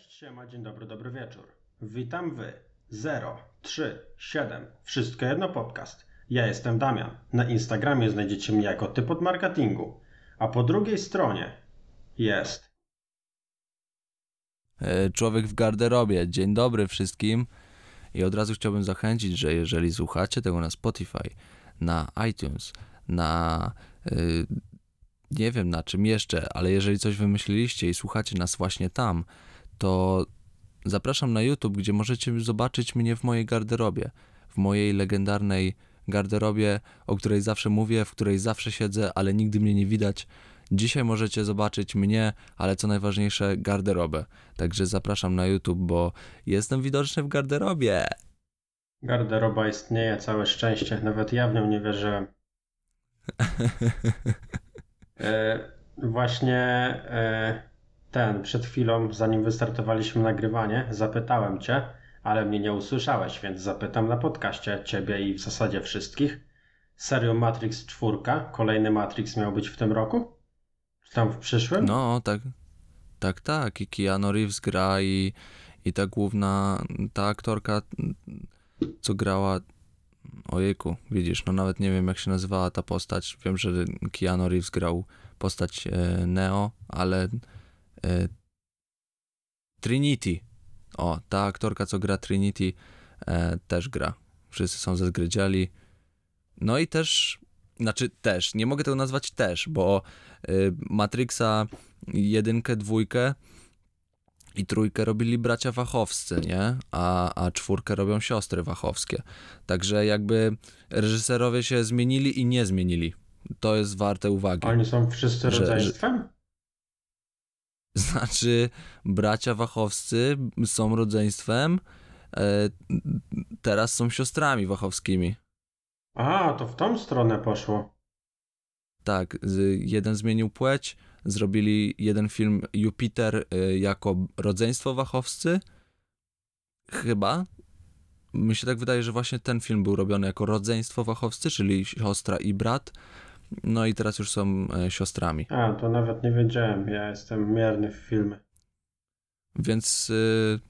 Cześć, siema, dzień dobry, dobry wieczór. Witam wy. 0, 3, 7. Wszystko jedno podcast. Ja jestem Damian. Na Instagramie znajdziecie mnie jako typ od marketingu. A po drugiej stronie jest... E, Człowiek w garderobie. Dzień dobry wszystkim. I od razu chciałbym zachęcić, że jeżeli słuchacie tego na Spotify, na iTunes, na y, nie wiem na czym jeszcze, ale jeżeli coś wymyśliliście i słuchacie nas właśnie tam, to zapraszam na YouTube, gdzie możecie zobaczyć mnie w mojej garderobie, w mojej legendarnej garderobie, o której zawsze mówię, w której zawsze siedzę, ale nigdy mnie nie widać. Dzisiaj możecie zobaczyć mnie, ale co najważniejsze, garderobę. Także zapraszam na YouTube, bo jestem widoczny w garderobie. Garderoba istnieje, całe szczęście. Nawet ja w nią nie wierzyłem. E, właśnie e, ten, przed chwilą, zanim wystartowaliśmy nagrywanie, zapytałem cię, ale mnie nie usłyszałeś, więc zapytam na podcaście ciebie i w zasadzie wszystkich. Serio Matrix 4, kolejny Matrix miał być w tym roku? Czy tam w przyszłym? No, tak, tak, tak. I Keanu Reeves gra i, i ta główna, ta aktorka, co grała, ojejku, widzisz, no nawet nie wiem jak się nazywała ta postać. Wiem, że Keanu Reeves grał postać e, Neo, ale Trinity, o, ta aktorka, co gra Trinity, e, też gra. Wszyscy są zezgrydziali. No i też, znaczy też, nie mogę tego nazwać też, bo y, Matrixa jedynkę, dwójkę i trójkę robili bracia Wachowscy, nie? A, a czwórkę robią siostry Wachowskie. Także jakby reżyserowie się zmienili i nie zmienili. To jest warte uwagi. Oni są wszyscy Że- rodzeństwem? Znaczy, bracia Wachowscy są rodzeństwem, e, teraz są siostrami Wachowskimi. A, to w tą stronę poszło. Tak, jeden zmienił płeć, zrobili jeden film Jupiter y, jako rodzeństwo wachowscy. Chyba. Mi się tak wydaje, że właśnie ten film był robiony jako rodzeństwo wachowscy, czyli siostra i brat. No i teraz już są e, siostrami. A, to nawet nie wiedziałem. Ja jestem mierny w filmy. Więc y,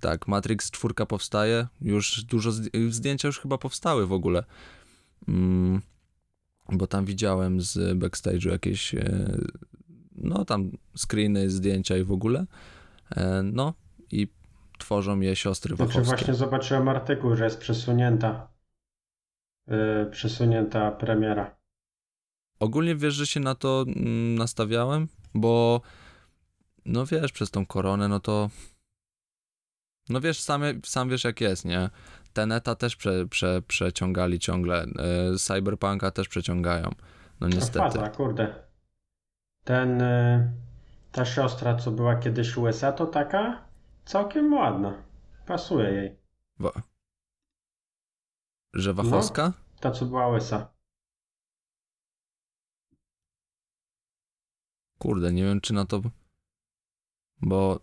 tak, Matrix 4 powstaje. Już dużo zdj- zdjęcia już chyba powstały w ogóle. Mm, bo tam widziałem z backstage'u jakieś e, no tam screeny, zdjęcia i w ogóle. E, no i tworzą je siostry Znaczy Wachowskie. właśnie zobaczyłem artykuł, że jest przesunięta yy, przesunięta premiera. Ogólnie wiesz, że się na to mm, nastawiałem, bo no wiesz, przez tą koronę, no to no wiesz, sam, sam wiesz jak jest, nie? Teneta też prze, prze, przeciągali ciągle, e, Cyberpunka też przeciągają, no To niestety. faza, kurde. Ten, yy, ta siostra, co była kiedyś USA, to taka całkiem ładna. Pasuje jej. Wa- że Wachowska? Ta, co była USA. Kurde, nie wiem czy na to, bo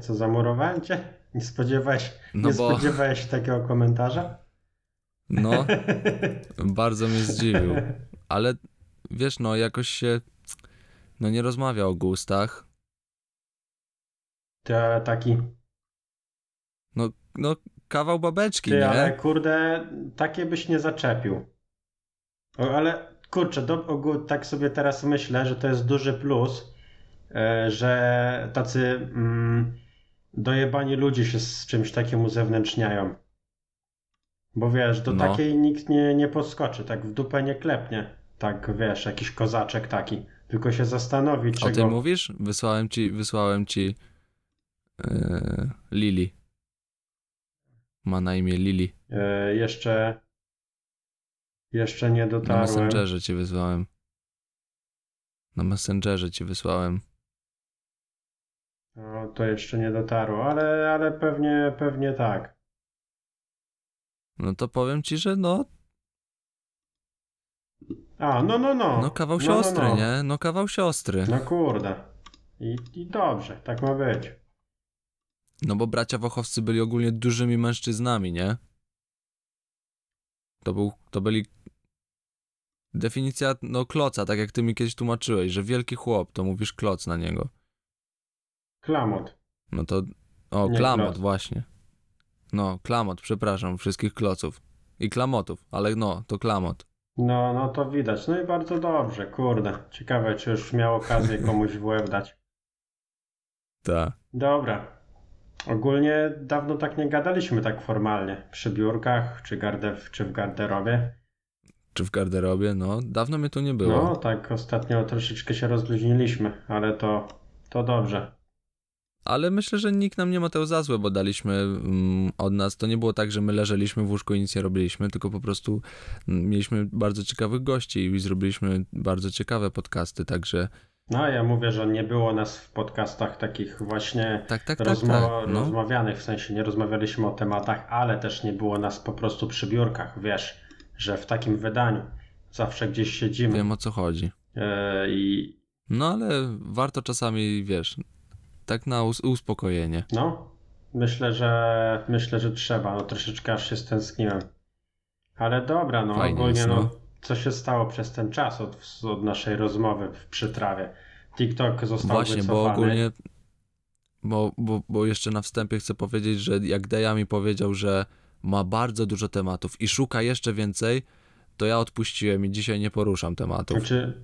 Co, zamurowałem cię? Nie spodziewałeś, no nie bo spodziewałeś się takiego komentarza? no bardzo mnie zdziwił, ale wiesz, no jakoś się no nie rozmawia o gustach, To taki no kawał babeczki, Ty, nie? ale kurde, takie byś nie zaczepił. O, ale kurczę, do, ogół, tak sobie teraz myślę, że to jest duży plus, e, że tacy mm, dojebani ludzie się z czymś takim uzewnętrzniają. Bo wiesz, do No. takiej nikt nie, nie podskoczy, tak w dupę nie klepnie. Tak wiesz, jakiś kozaczek taki. Tylko się zastanowi, O czego... tym mówisz? Wysłałem ci, wysłałem ci yy, Lili. Ma na imię Lili. E, jeszcze... Jeszcze nie Na dotarłem. Messengerze ci wysłałem. Na Messengerze ci wysłałem. No, to jeszcze nie dotarło, ale, ale pewnie, pewnie tak. No to powiem ci, że no, A, no, no, no. no kawał no, siostry, no. nie? No kawał siostry. No kurde. I, I dobrze, tak ma być. No bo bracia Wachowscy byli ogólnie dużymi mężczyznami, nie? To, był, to byli Definicja, no kloca, tak jak ty mi kiedyś tłumaczyłeś, że wielki chłop, to mówisz kloc na niego. Klamot. No to, o, Nie klamot, kloc. właśnie. No, klamot, przepraszam, wszystkich kloców. I klamotów, ale no, to klamot. No, no to widać. No i bardzo dobrze, kurde. Ciekawe, czy już miał okazję komuś w łeb dać. Tak. Dobra. Ogólnie dawno tak nie gadaliśmy tak formalnie. Przy biurkach, czy, garde, czy w garderobie. Czy w garderobie, no, dawno mnie tu nie było. No, tak ostatnio troszeczkę się rozluźniliśmy, ale to, to dobrze. Ale myślę, że nikt nam nie ma tego za złe, bo daliśmy mm, od nas. To nie było tak, że my leżeliśmy w łóżku i nic nie robiliśmy, tylko po prostu mm, mieliśmy bardzo ciekawych gości i zrobiliśmy bardzo ciekawe podcasty, także No, ja mówię, że nie było nas w podcastach takich właśnie tak, tak, tak, rozmo- tak. No. rozmawianych, w sensie nie rozmawialiśmy o tematach, ale też nie było nas po prostu przy biurkach, wiesz, że w takim wydaniu zawsze gdzieś siedzimy Wiem o co chodzi. e, i No ale warto czasami, wiesz, tak na us- uspokojenie. no, myślę, że myślę, że trzeba, no troszeczkę aż się stęskniłem. Ale dobra, no Fajnie ogólnie jest, no, no. co się stało przez ten czas od, od naszej rozmowy w przytrawie? TikTok został Właśnie, wycofany. bo ogólnie, bo, bo, bo jeszcze na wstępie chcę powiedzieć, że jak Deja mi powiedział, że ma bardzo dużo tematów i szuka jeszcze więcej, to ja odpuściłem i dzisiaj nie poruszam tematów. Znaczy,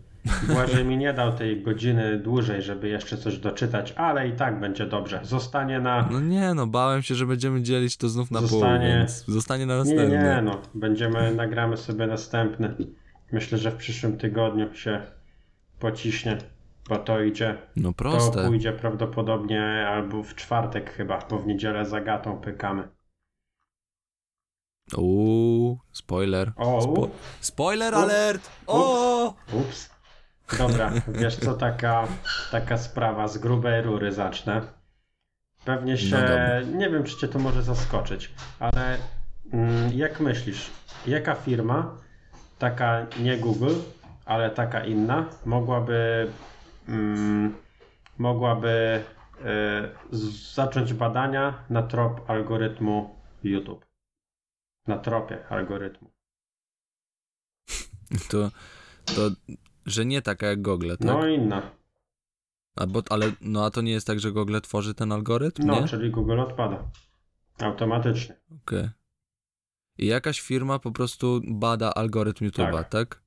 Błażej mi nie dał tej godziny dłużej, żeby jeszcze coś doczytać, ale i tak będzie dobrze. Zostanie na. No nie, no bałem się, że będziemy dzielić to znów na pół, Zostanie- więc zostanie na Nie, następny. nie, no. Będziemy, nagramy sobie następny. Myślę, że w przyszłym tygodniu się pociśnie, bo to idzie. No To proste. pójdzie prawdopodobnie albo w czwartek chyba, bo w niedzielę za gatą pykamy. Uuu, spoiler. O, Spo- spoiler alert! O! Ups. Dobra, wiesz co, taka, taka sprawa z grubej rury zacznę. Pewnie się, No nie wiem czy cię to może zaskoczyć, ale mm, jak myślisz, jaka firma, taka nie Google, ale taka inna, mogłaby, mm, mogłaby y, zacząć badania na trop algorytmu YouTube? Na tropie algorytmu. To, to, że nie taka jak Google, tak? No inna. A bo, ale, no a to nie jest tak, że Google tworzy ten algorytm, No, nie? czyli Google odpada. Automatycznie. Okej. I jakaś firma po prostu bada algorytm YouTube'a, Tak. tak.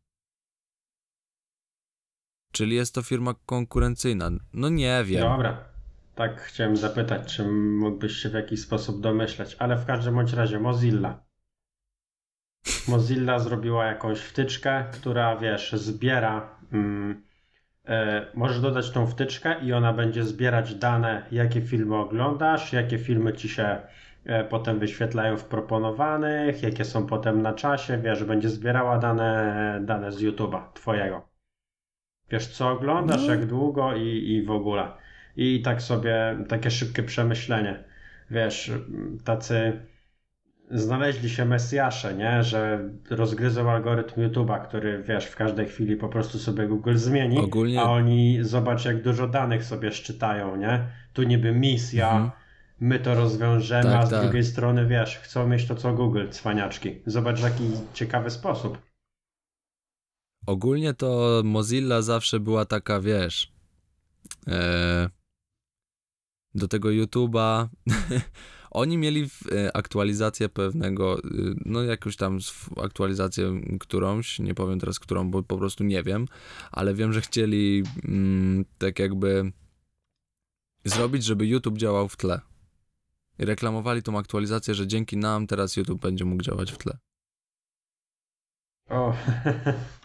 Czyli jest to firma konkurencyjna. No nie wiem. Dobra. Tak chciałem zapytać, czy mógłbyś się w jakiś sposób domyśleć, ale w każdym bądź razie Mozilla. Mozilla zrobiła jakąś wtyczkę, która wiesz, zbiera. Mm, e, możesz dodać tą wtyczkę i ona będzie zbierać dane, jakie filmy oglądasz, jakie filmy ci się e, potem wyświetlają w proponowanych, jakie są potem na czasie, wiesz, będzie zbierała dane, dane z YouTube'a twojego. Wiesz, co oglądasz, No. jak długo i, i w ogóle. I tak sobie, takie szybkie przemyślenie. Wiesz, tacy znaleźli się Mesjasze, nie? Że rozgryzą algorytm YouTube'a, który, wiesz, w każdej chwili po prostu sobie Google zmieni, Ogólnie- a oni zobacz, jak dużo danych sobie szczytają, nie? Tu niby misja, Mhm. my to rozwiążemy, Tak, a z tak. drugiej strony, wiesz, chcą mieć to co Google, cwaniaczki. Zobacz, w jaki ciekawy sposób. Ogólnie to Mozilla zawsze była taka, wiesz, e, do tego YouTube'a. Oni mieli e, aktualizację pewnego, y, no jakąś tam aktualizację którąś, nie powiem teraz którą, bo po prostu nie wiem, ale wiem, że chcieli mm, tak jakby zrobić, żeby YouTube działał w tle. I reklamowali tą aktualizację, że dzięki nam teraz YouTube będzie mógł działać w tle. O,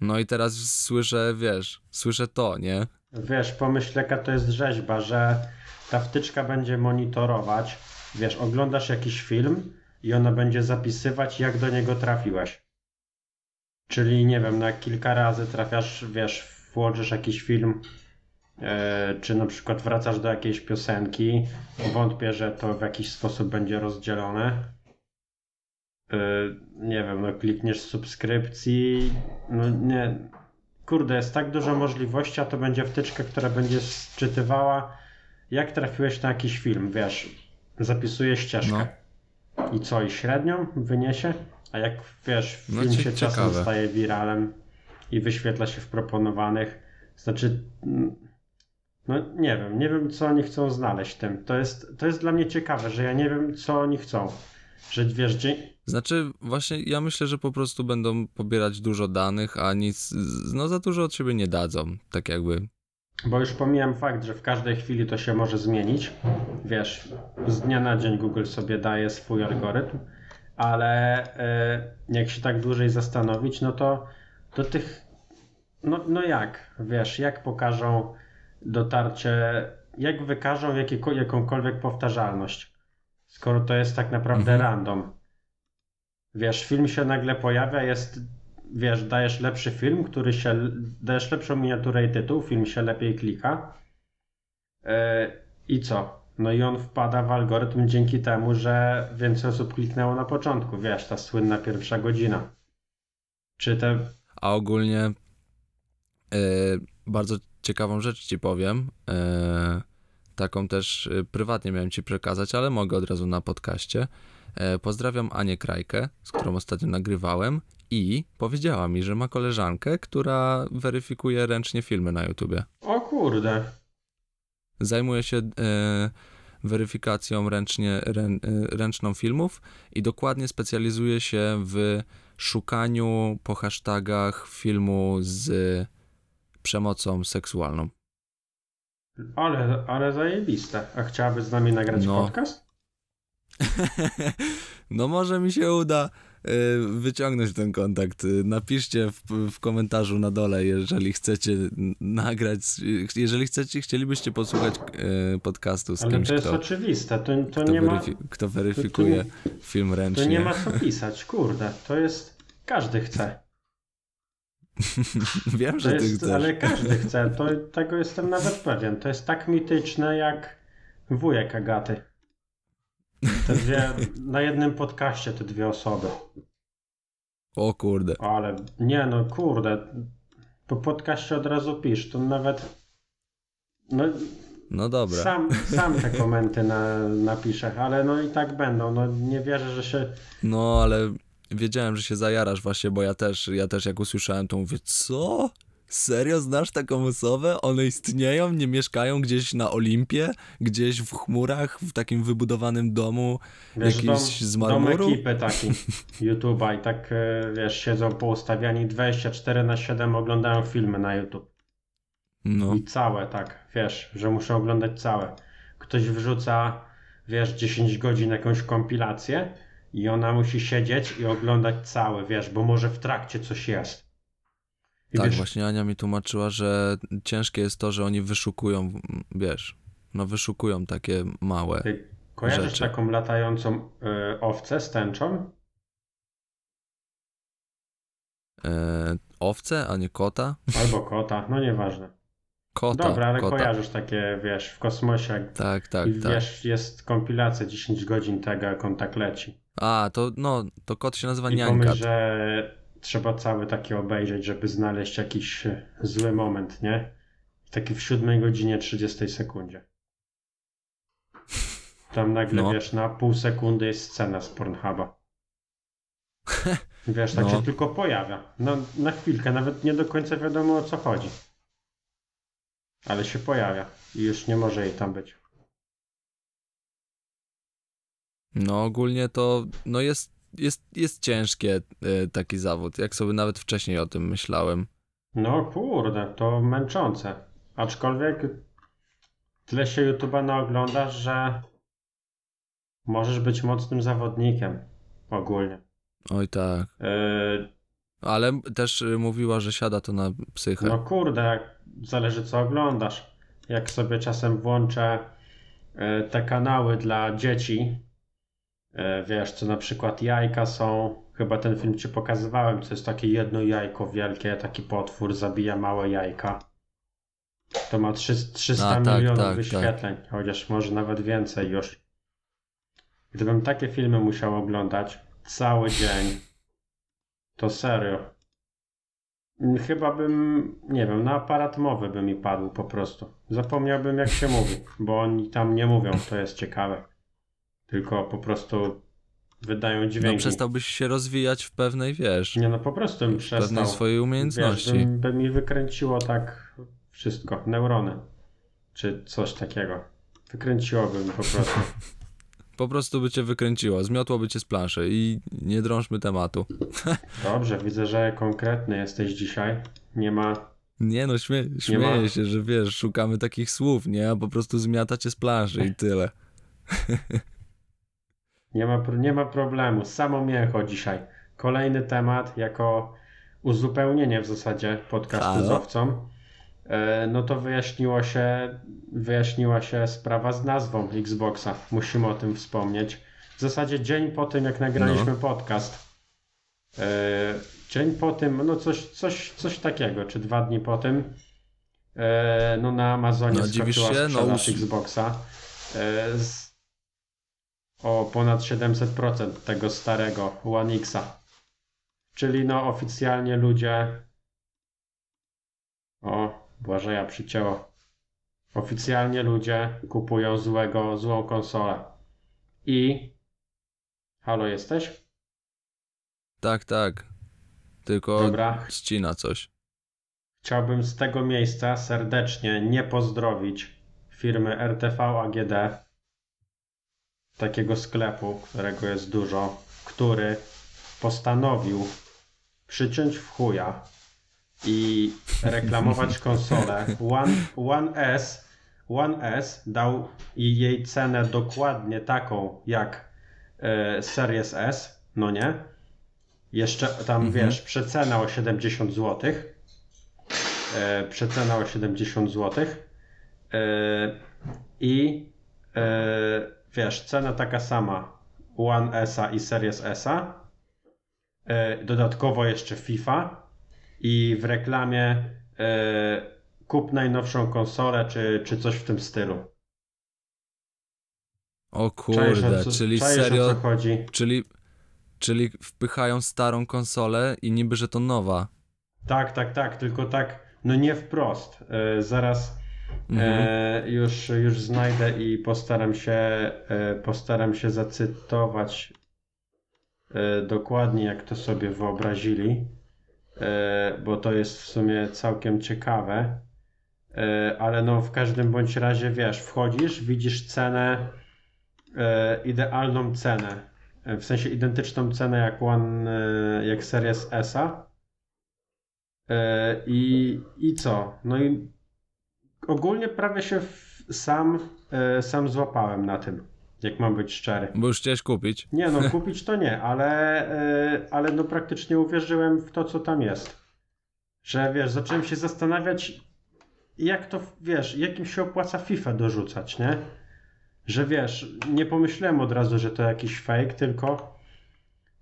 No i teraz słyszę, wiesz, słyszę to, nie? Wiesz, pomyśl jaka to jest rzeźba, że ta wtyczka będzie monitorować, wiesz, oglądasz jakiś film i ona będzie zapisywać, jak do niego trafiłeś. Czyli, nie wiem, na kilka razy trafiasz, wiesz, włożysz jakiś film, e, czy na przykład wracasz do jakiejś piosenki, wątpię, że to w jakiś sposób będzie rozdzielone. E, nie wiem, no klikniesz subskrypcji, no nie, kurde, jest tak dużo możliwości, a to będzie wtyczka, która będzie sczytywała, jak trafiłeś na jakiś film, wiesz, zapisuje ścieżkę. I co, i średnią wyniesie? A jak wiesz, No, film cie- się czasem staje wiralem i wyświetla się w proponowanych, znaczy, mm, no nie wiem, nie wiem co oni chcą znaleźć tym. To jest, to jest dla mnie ciekawe, że ja nie wiem co oni chcą. Że wiesz, dzień... Znaczy, właśnie ja myślę, że po prostu będą pobierać dużo danych, a nic, no za dużo od siebie nie dadzą, tak jakby. bo już pomijam fakt, że w każdej chwili to się może zmienić. Wiesz, z dnia na dzień Google sobie daje swój algorytm, ale e, jak się tak dłużej zastanowić, no to do tych. No, no jak, wiesz, jak pokażą dotarcie, jak wykażą jakieko, jakąkolwiek powtarzalność, skoro to jest tak naprawdę Mhm. random. Wiesz, film się nagle pojawia, jest, wiesz, dajesz lepszy film, który się, dajesz lepszą miniaturę i tytuł, film się lepiej klika. E, I co? No i on wpada w algorytm dzięki temu, że więcej osób kliknęło na początku, wiesz, ta słynna pierwsza godzina. Czy te A ogólnie e, bardzo ciekawą rzecz ci powiem. E, taką też prywatnie miałem ci przekazać, ale mogę od razu na podcaście. E, pozdrawiam Anię Krajkę, z którą ostatnio nagrywałem i powiedziała mi, że ma koleżankę, która weryfikuje ręcznie filmy na YouTubie. O kurde. Zajmuje się e, weryfikacją ręcznie, rę, e, ręczną filmów i dokładnie specjalizuje się w szukaniu po hashtagach filmu z przemocą seksualną. Ale, ale zajebiste. A chciałaby z nami nagrać No. podcast? No może mi się uda e, wyciągnąć ten kontakt. E, Napiszcie w, w komentarzu na dole, jeżeli chcecie nagrać, e, jeżeli chcecie, chcielibyście posłuchać podcastu z Ale kimś, to jest kto, oczywiste. To, to, kto, nie ma, kto weryfikuje film to ręcznie. nie ma co pisać. Kurde, to jest... Każdy chce. Wiem, To że ty jest, chcesz. ale każdy chce. To, tego jestem nawet pewien. To jest tak mityczne jak wujek Agaty. Te dwie, na jednym podcaście te dwie osoby. O kurde. Ale nie no, kurde. Po podcaście od razu pisz. To nawet. No, No dobra. sam, sam te komenty na, napiszę, ale no i tak będą. No nie wierzę, że się. No ale wiedziałem, że się zajarasz właśnie, bo ja też, ja też jak usłyszałem to mówię, co? Serio znasz taką osobę? One istnieją, nie mieszkają gdzieś na Olimpie, gdzieś w chmurach, w takim wybudowanym domu, Wiesz, jakiś z dom marmuru? ekipy taki YouTube'a i tak e, wiesz, siedzą poustawiani 24 na 7 oglądają filmy na YouTube. No, I całe, tak, wiesz, że muszę oglądać całe. Ktoś wrzuca, wiesz, 10 godzin jakąś kompilację i ona musi siedzieć i oglądać całe, wiesz, bo może w trakcie coś jest. I tak, wiesz, właśnie Ania mi tłumaczyła, że ciężkie jest to, że oni wyszukują, wiesz, no wyszukują takie małe. Ty kojarzysz rzeczy. taką latającą y, owcę z tęczą? E, owce, a nie kota? Albo kota, no nieważne. Kota, Dobra, ale kota. kojarzysz takie, wiesz, w kosmosie. Tak, tak, I tak. wiesz, jest kompilacja 10 godzin tego, jak on tak leci. A, to no, to kot się nazywa I pomyśl, że trzeba cały taki obejrzeć, żeby znaleźć jakiś e, zły moment, nie? Taki w 7 godzinie 30 sekundzie. Tam nagle, No. wiesz, na pół sekundy jest scena z Pornhuba. Wiesz, tak No. się tylko pojawia. No, na chwilkę, nawet nie do końca wiadomo o co chodzi. Ale się pojawia i już nie może jej tam być. No ogólnie to no jest, jest, jest ciężkie e, taki zawód, jak sobie nawet wcześniej o tym myślałem. No kurde, to męczące. Aczkolwiek tyle się YouTube'a naoglądasz, że możesz być mocnym zawodnikiem ogólnie. Oj tak. Yy, Ale też e, mówiła, że siada to na psychę. no kurde, zależy co oglądasz. Jak sobie czasem włączę yy, te kanały dla dzieci, wiesz, co na przykład jajka są, chyba ten film ci pokazywałem, co jest takie jedno jajko wielkie, taki potwór zabija małe jajka. To ma trzy- 300 A, tak, milionów tak, wyświetleń, chociaż może nawet więcej już. Gdybym takie filmy musiał oglądać cały dzień, to serio. Chyba bym, nie wiem, na aparat mowy by mi padł po prostu. Zapomniałbym jak się mówi, bo oni tam nie mówią, to jest ciekawe. Tylko po prostu wydają No dźwięki. przestałbyś się rozwijać w pewnej, wiesz, Nie no, po prostu bym w pewnej przestał. swojej Wiesz, umiejętności. by, by mi wykręciło tak wszystko, neurony, czy coś takiego. Wykręciłoby mi po prostu. Po prostu by cię wykręciło, zmiotłoby cię z planszy i nie drążmy tematu. Dobrze, widzę, że konkretny jesteś dzisiaj. Nie ma Nie no, śmie śmieję się, że wiesz, szukamy takich słów, nie? A po prostu zmiata cię z planszy i tyle. Nie ma, nie ma problemu. Samo mięcho dzisiaj. Kolejny temat jako uzupełnienie w zasadzie podcastu z owcą. E, No to wyjaśniło się, wyjaśniła się sprawa z nazwą Xboxa. Musimy o tym wspomnieć. W zasadzie dzień po tym, jak nagraliśmy No. podcast. E, Dzień po tym, no coś, coś, coś takiego, czy dwa dni po tym. e, No na Amazonie No, skoczyła się? No, sprzedaż us- Xboxa. z o ponad 700% tego starego One Xa. Czyli no oficjalnie ludzie. O, Błażeja przycięło. Oficjalnie ludzie kupują złego, złą konsolę. I. Halo, jesteś? Tak, tak. Tylko Dobra. ścina coś. Chciałbym z tego miejsca serdecznie nie pozdrowić firmy RTV AGD, takiego sklepu, którego jest dużo, który postanowił przyciąć w chuja i reklamować konsolę One, One S. One S dał i jej cenę dokładnie taką jak e, Series S, no nie? Jeszcze tam, wiesz, przecena o 70 złotych e, przecena o 70 zł. E, I e, wiesz, cena taka sama One S i Series S. E, dodatkowo jeszcze FIFA i w reklamie e, kup najnowszą konsolę czy, czy coś w tym stylu. O kurde, co, czyli serio, czyli, czyli wpychają starą konsolę i niby, że to nowa. Tak, tak, tak, tylko tak, no nie wprost. E, zaraz Mhm. e, już, już znajdę i postaram się, e, postaram się zacytować e, dokładnie, jak to sobie wyobrazili, bo to jest w sumie całkiem ciekawe. Ale no w każdym bądź razie wiesz, wchodzisz, widzisz cenę, idealną cenę, w sensie identyczną cenę jak One, jak Series S-a. I, I co? No i ogólnie prawie się sam, e, sam złapałem na tym, jak mam być szczery. Bo już chciałeś kupić. Nie no, kupić to nie, ale, e, ale no praktycznie uwierzyłem w to, co tam jest. Że wiesz, zacząłem się zastanawiać, jak to, wiesz, jakim się opłaca FIFA dorzucać, nie? Że wiesz, nie pomyślałem od razu, że to jakiś fake, tylko,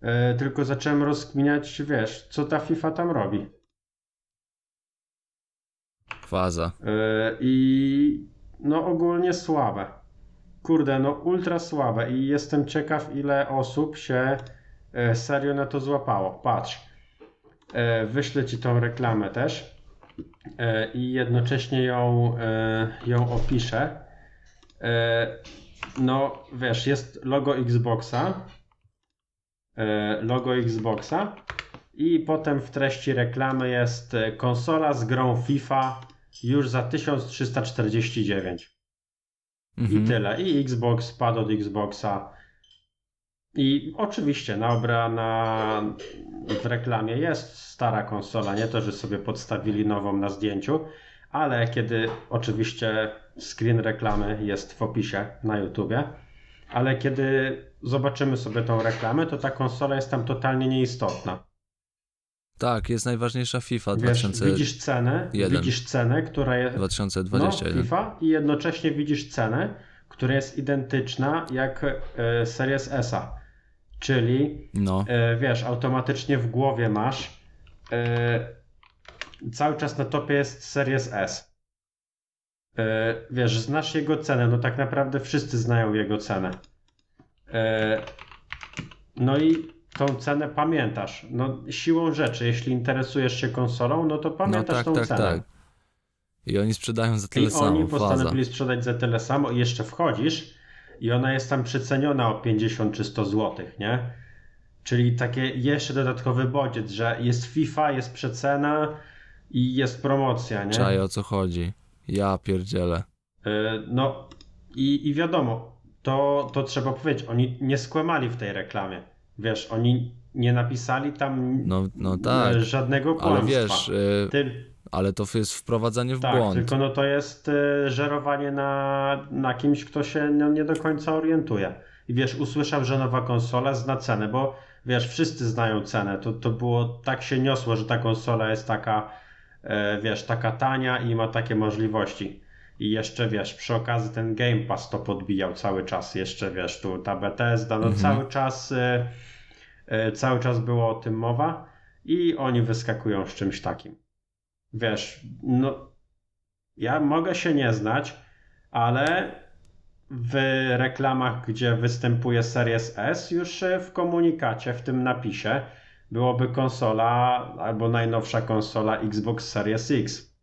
e, tylko zacząłem rozkminiać, wiesz, co ta FIFA tam robi. Faza. Yy, I no ogólnie słabe. Kurde, no ultra słabe i jestem ciekaw ile osób się e, serio na to złapało. Patrz, e, wyślę ci tą reklamę też e, i jednocześnie ją, e, ją opiszę. E, No wiesz, jest logo Xboxa, e, logo Xboxa i potem w treści reklamy jest e, konsola z grą FIFA już za 1349. Mhm. I tyle. I Xbox padł od Xboxa. I oczywiście na obra na w reklamie jest stara konsola, nie to, że sobie podstawili nową na zdjęciu, ale kiedy oczywiście screen reklamy jest w opisie na YouTubie, ale kiedy zobaczymy sobie tą reklamę, to ta konsola jest tam totalnie nieistotna. Tak, jest najważniejsza FIFA Wiesz, 2000, widzisz cenę, widzisz cenę, która jest 2021. no, FIFA i jednocześnie widzisz cenę, która jest identyczna jak e, Series S-a. Czyli No, e, wiesz, automatycznie w głowie masz e, cały czas na topie jest Series S. Wiesz, znasz jego cenę, no tak naprawdę wszyscy znają jego cenę. No i tą cenę pamiętasz. No siłą rzeczy, jeśli interesujesz się konsolą, no to no pamiętasz tak, tą tak, cenę. tak. I oni sprzedają za tyle I samo, oni faza. postanowili sprzedać za tyle samo i jeszcze wchodzisz i ona jest tam przeceniona o 50 czy 100 zł, nie? Czyli takie jeszcze dodatkowy bodziec, że jest FIFA, jest przecena i jest promocja, nie? Czaj o co chodzi. Ja pierdzielę. Y, No i, i wiadomo, to, to trzeba powiedzieć, oni nie skłamali w tej reklamie. Wiesz, oni nie napisali tam No, no tak. e, żadnego Ale kłamstwa. wiesz, y, Ty, ale to jest wprowadzanie w tak, błąd. tylko no to jest e, żerowanie na, na kimś, kto się no, nie do końca orientuje. I wiesz, usłyszał, że nowa konsola zna cenę, bo wiesz, wszyscy znają cenę. To, to było, tak się niosło, że ta konsola jest taka, e, wiesz, taka tania i ma takie możliwości. I jeszcze wiesz, przy okazji ten Game Pass to podbijał cały czas. Jeszcze wiesz, tu ta Bethesda, no Mhm. cały czas, e, e, cały czas było o tym mowa i oni wyskakują z czymś takim. Wiesz, no ja mogę się nie znać, ale w reklamach, gdzie występuje Series S, już w komunikacie, w tym napisie, byłoby konsola albo najnowsza konsola Xbox Series X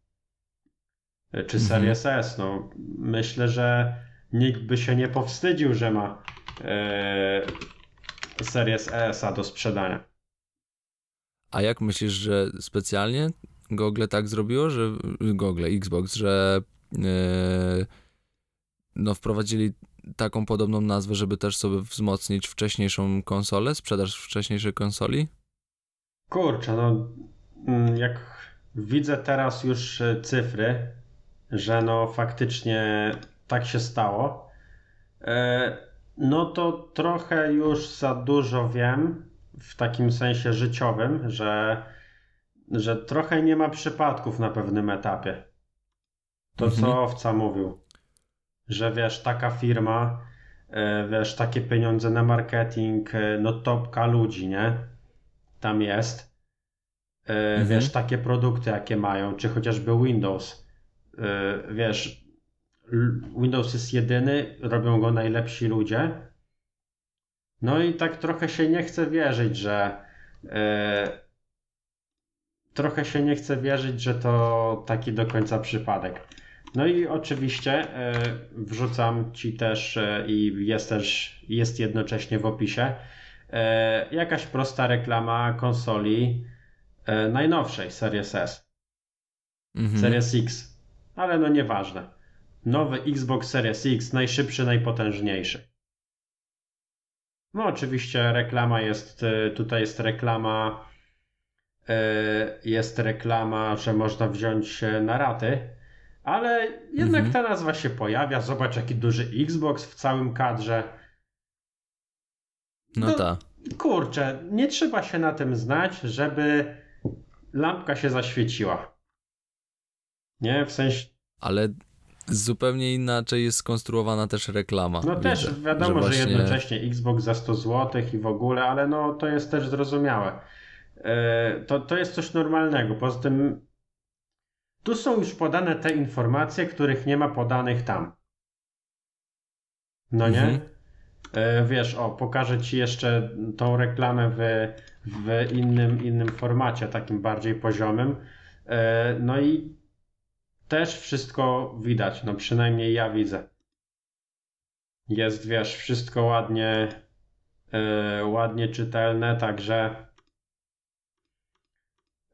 e, czy Mhm. Series S. No, myślę, że nikt by się nie powstydził, że ma e, Series S-a do sprzedania. A jak myślisz, że specjalnie Google tak zrobiło, że Google, Xbox, że yy, no wprowadzili taką podobną nazwę, żeby też sobie wzmocnić wcześniejszą konsolę, sprzedaż wcześniejszej konsoli? Kurczę, no mm, jak widzę teraz już e, cyfry, że no faktycznie tak się stało, e, no to trochę już za dużo wiem w takim sensie życiowym, że, że trochę nie ma przypadków na pewnym etapie. To Mhm. co Owca mówił, że wiesz, taka firma, e, wiesz, takie pieniądze na marketing, e, no topka ludzi, nie? Tam jest. Mhm. Wiesz, takie produkty, jakie mają, czy chociażby Windows. E, Wiesz, Windows jest jedyny, robią go najlepsi ludzie. No i tak trochę się nie chce wierzyć, że e, trochę się nie chce wierzyć, że to taki do końca przypadek. No i oczywiście e, wrzucam ci też i jest też jest jednocześnie w opisie jakaś prosta reklama konsoli najnowszej Series S, Mhm. Series X, ale no nieważne. Nowy Xbox Series X, najszybszy, najpotężniejszy. No oczywiście reklama jest, e, tutaj jest reklama, e, jest reklama, że można wziąć e, na raty, ale jednak Mhm. ta nazwa się pojawia. Zobacz jaki duży Xbox w całym kadrze. No no- tak. Kurczę, nie trzeba się na tym znać, żeby lampka się zaświeciła. Nie, w sensie, Ale zupełnie inaczej jest skonstruowana też reklama. no też widzę, wiadomo, że, właśnie- jednocześnie Xbox za 100 zł i w ogóle, ale no to jest też zrozumiałe. E, to, to jest coś normalnego. Poza tym tu są już podane te informacje, których nie ma podanych tam. No nie? Mhm. E, Wiesz, o, pokażę ci jeszcze tą reklamę w, w innym, innym formacie, takim bardziej poziomym. E, No i też wszystko widać, no przynajmniej ja widzę. Jest, wiesz, wszystko ładnie, e, ładnie czytelne, także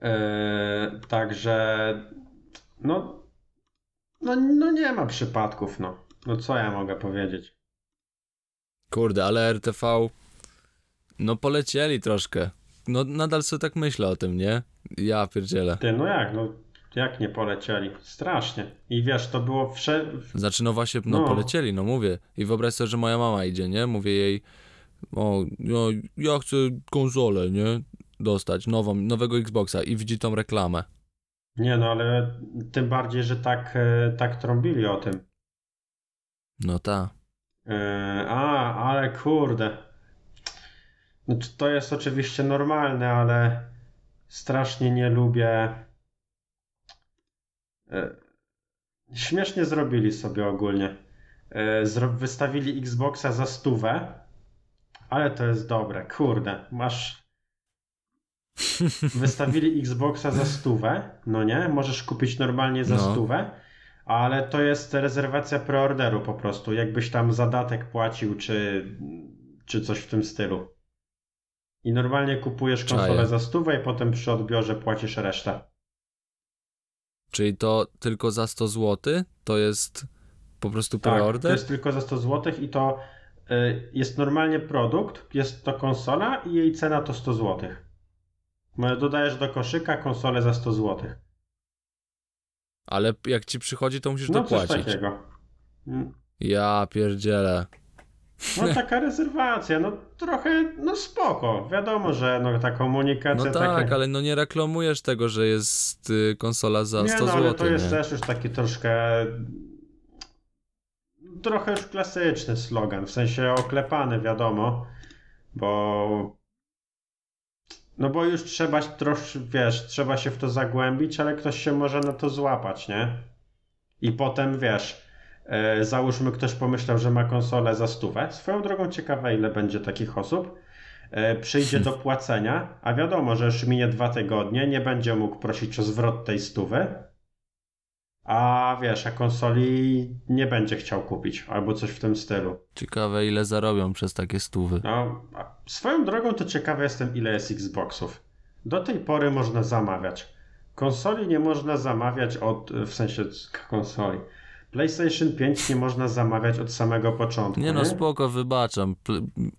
e, także no, no, no nie ma przypadków, no. No co ja mogę powiedzieć? Kurde, ale RTV. No polecieli troszkę. No nadal sobie tak myślę o tym, nie? Ja pierdzielę. Ty, no jak, no jak nie polecieli? Strasznie. I wiesz, to było wsze... Znaczy, no właśnie, no, No. polecieli, no mówię. I wyobraź sobie, że moja mama idzie, nie? Mówię jej, o, no, ja chcę konsolę, nie? Dostać, nową, nowego Xboxa i widzi tą reklamę. Nie no, ale tym bardziej, że tak, e, tak trąbili o tym. No ta. E, A, ale kurde. Znaczy, to jest oczywiście normalne, ale strasznie nie lubię. E, Śmiesznie zrobili sobie ogólnie. E, Wystawili Xboxa za stówę, ale to jest dobre. Kurde, masz. Wystawili Xboxa za stówę, no nie? Możesz kupić normalnie za No. stówę, ale to jest rezerwacja preorderu po prostu. Jakbyś tam zadatek płacił, czy, czy coś w tym stylu. I normalnie kupujesz konsolę Czaję. za stówę i potem przy odbiorze płacisz resztę. Czyli to tylko za 100 zł? To jest po prostu Tak, to jest tylko za 100 zł i to y, jest normalnie produkt, jest to konsola i jej cena to 100 zł. Dodajesz do koszyka konsolę za 100 zł. Ale jak ci przychodzi, to musisz No coś dopłacić. takiego. Mm. Ja pierdzielę. No taka rezerwacja, no trochę, no spoko. Wiadomo, że no ta komunikacja No tak, taka... ale no nie reklamujesz tego, że jest y, konsola za nie, 100 no, ale zł. to jest nie? też już taki troszkę... Trochę już klasyczny slogan, w sensie oklepany, wiadomo, bo... No bo już trzeba trosz, wiesz, trzeba się w to zagłębić, ale ktoś się może na to złapać, nie? I potem, wiesz, załóżmy ktoś pomyślał, że ma konsolę za stówę. Swoją drogą ciekawe, ile będzie takich osób. E, przyjdzie do płacenia, a wiadomo, że już minie dwa tygodnie, nie będzie mógł prosić o zwrot tej stówy. A wiesz, a konsoli nie będzie chciał kupić, albo coś w tym stylu. Ciekawe, ile zarobią przez takie stówy. No, swoją drogą to ciekawy jestem, ile jest Xboxów. Do tej pory można zamawiać. Konsoli nie można zamawiać od, w sensie konsoli. PlayStation 5 nie można zamawiać od samego początku. Nie no, spoko, wybaczam.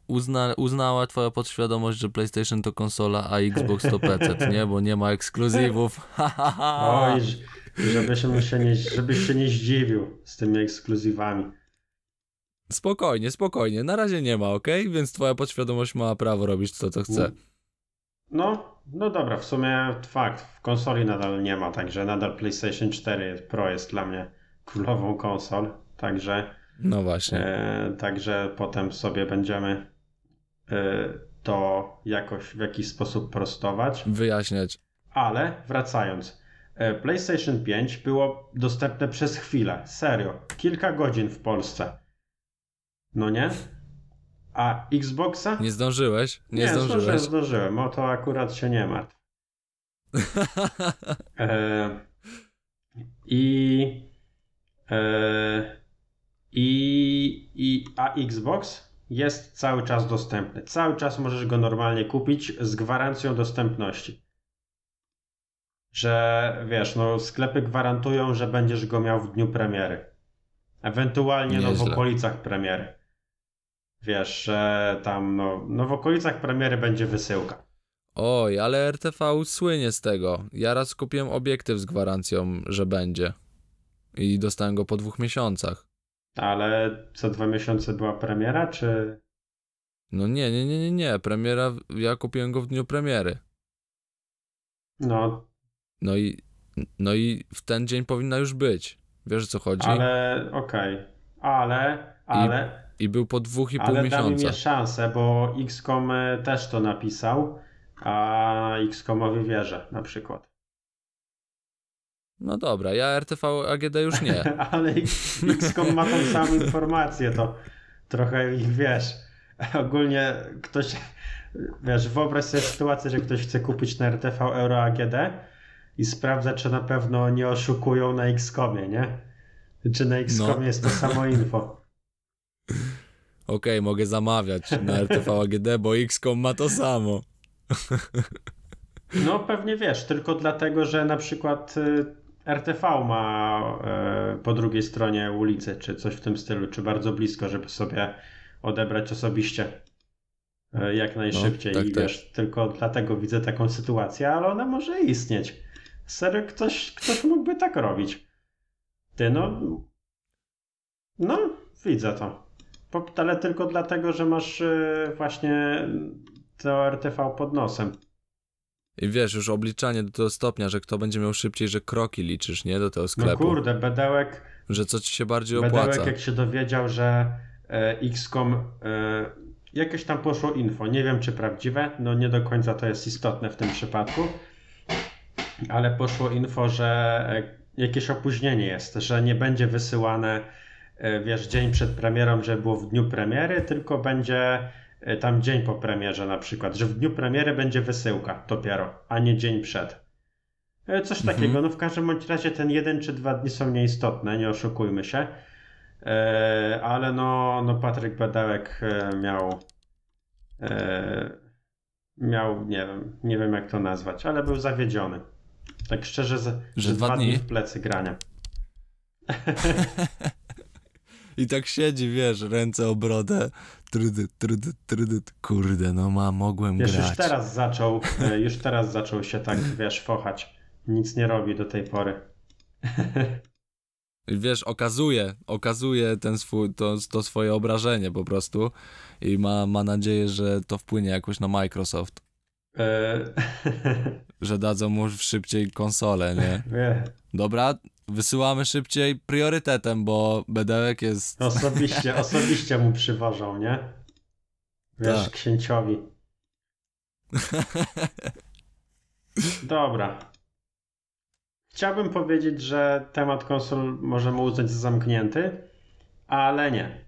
Uzna, uznała twoja podświadomość, że PlayStation to konsola, a Xbox to PC, nie? Bo nie ma ekskluzywów. Oj, żebyś się, nie, żebyś się nie zdziwił z tymi ekskluzywami. Spokojnie, spokojnie. Na razie nie ma, ok? Więc twoja podświadomość ma prawo robić to, co chce. No, no dobra, w sumie fakt, w konsoli nadal nie ma, także nadal PlayStation 4 Pro jest dla mnie królową konsol, także, No właśnie. e, także potem sobie będziemy e, to jakoś w jakiś sposób prostować. Wyjaśniać. Ale wracając, e, PlayStation 5 było dostępne przez chwilę, serio, kilka godzin w Polsce. No nie? A Xboxa? Nie zdążyłeś? Nie, Nie, zdążyłem, zdążyłeś. zdążyłem. O to akurat się nie martw. E, I, i, i a Xbox jest cały czas dostępny. Cały czas możesz go normalnie kupić z gwarancją dostępności. Że wiesz, no sklepy gwarantują, że będziesz go miał w dniu premiery. Ewentualnie no, w okolicach premiery. Wiesz, że tam no, no w okolicach premiery będzie wysyłka. Oj, ale RTV słynie z tego. Ja raz kupiłem obiektyw z gwarancją, że będzie. I dostałem go po dwóch miesiącach. Ale co dwa miesiące była premiera, czy. No nie, nie, nie, nie, nie. Premiera, ja kupiłem go w dniu premiery. No, No i, no i w ten dzień powinna już być. Wiesz o co chodzi? ale okej. Ale, ale, I był po dwóch i pół ale dam im miesiąca. je szansę, bo XCOM e, też to napisał, a XCOMowi wierzę na przykład. No dobra, ja RTV AGD już nie. ale XCOM ma tą samą informację, to trochę ich wiesz. Ogólnie ktoś, wiesz, wyobraź sobie sytuację, że ktoś chce kupić na RTV Euro AGD i sprawdza, czy na pewno nie oszukują na XCOMie, nie? Czy na XCOMie No. jest to samo info. Okej, mogę zamawiać na RTV AGD, bo XCOM ma to samo. No pewnie wiesz, tylko dlatego, że na przykład y, RTV ma y, po drugiej stronie ulicy, czy coś w tym stylu, czy bardzo blisko, żeby sobie odebrać osobiście y, jak najszybciej. tak, I tak. wiesz, tylko dlatego widzę taką sytuację, ale ona może istnieć. Serio, ktoś, ktoś mógłby tak robić. Ty, no. No, widzę to. Ale tylko dlatego, że masz y, właśnie to RTV pod nosem. I wiesz, już obliczanie do tego stopnia, że kto będzie miał szybciej, że kroki liczysz, nie? Do tego No sklepu. kurde, Bedełek, Że co ci się bardziej Bedełek opłaca. jak się dowiedział, że e, XCOM e, jakieś tam poszło info, nie wiem czy prawdziwe, no nie do końca to jest istotne w tym przypadku, ale poszło info, że e, jakieś opóźnienie jest, że nie będzie wysyłane e, wiesz, dzień przed premierą, że było w dniu premiery, tylko będzie tam dzień po premierze na przykład, że w dniu premiery będzie wysyłka dopiero, a nie dzień przed. E, Coś Mhm. takiego. No w każdym bądź razie ten jeden czy dwa dni są nieistotne, nie oszukujmy się. E, ale no, no Patryk Bedełek e, miał e, miał, nie wiem, nie wiem jak to nazwać, ale był zawiedziony. Tak szczerze, z, Że dwa dni? w plecy grania. I tak siedzi, wiesz, ręce o brodę, trydyt, trydyt, trydyt. Kurde, no ma, mogłem Wiesz, grać. już teraz zaczął, e, już teraz zaczął się tak, wiesz, fochać. Nic nie robi do tej pory. Wiesz, okazuje, okazuje ten swój, to, to swoje obrażenie po prostu i ma, ma nadzieję, że to wpłynie jakoś na Microsoft, E, że dadzą mu szybciej konsolę, nie? Dobra, wysyłamy szybciej priorytetem, bo Bedełek jest... osobiście, osobiście mu przywożą, nie? Wiesz, Tak. księciowi. Dobra. Chciałbym powiedzieć, że temat konsol możemy uznać za zamknięty, ale nie.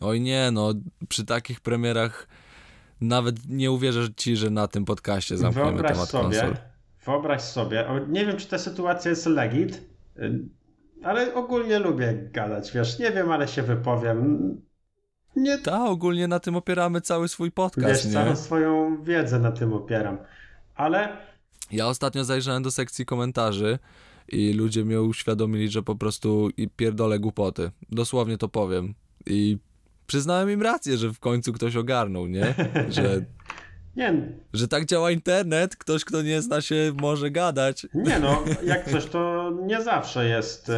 Oj nie, no przy takich premierach nawet nie uwierzę ci, że na tym podcaście zamkniemy Wyobraź temat sobie, konsol. Wyobraź sobie, nie wiem czy ta sytuacja jest legit, y, ale ogólnie lubię gadać, wiesz, nie wiem, ale się wypowiem. Nie, Ta, ogólnie na tym opieramy cały swój wiesz, podcast, nie? całą swoją wiedzę na tym opieram. Ale Ja ostatnio zajrzałem do sekcji komentarzy i ludzie mnie uświadomili, że po prostu pierdolę głupoty. Dosłownie to powiem. I przyznałem im rację, że w końcu ktoś ogarnął, nie? Że, nie, że tak działa internet, ktoś, kto nie zna się, może gadać. nie no, jak coś to nie zawsze jest, y,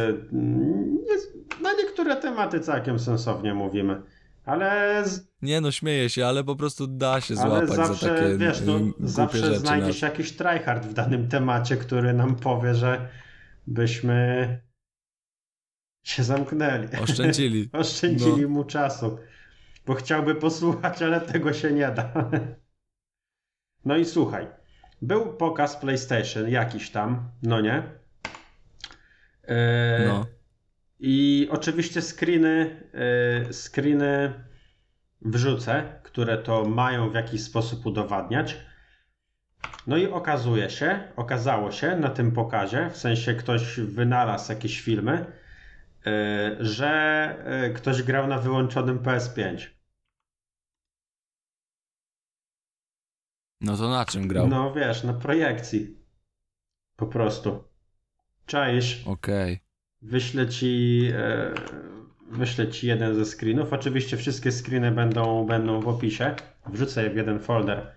jest na niektóre tematy całkiem sensownie mówimy. Ale, z, Nie no, śmieję się, ale po prostu da się ale złapać za zawsze, takie wiesz, no, zawsze rzeczy. znajdzie na- się jakiś tryhard w danym temacie, który nam powie, że byśmy się zamknęli. Oszczędzili. Oszczędzili No. mu czasu, bo chciałby posłuchać, ale tego się nie da. No i słuchaj, był pokaz PlayStation jakiś tam, no nie? Yy, No. I oczywiście screeny, yy, screeny wrzucę, które to mają w jakiś sposób udowadniać. No i okazuje się, okazało się na tym pokazie, w sensie ktoś wynalazł jakieś filmy, yy, że ktoś grał na wyłączonym PS5. No to na czym grał? No wiesz, na projekcji. Po prostu. Czaisz, Okej. wyślę ci, e, wyślę ci jeden ze screenów. Oczywiście wszystkie screeny będą, będą w opisie. Wrzucę je w jeden folder.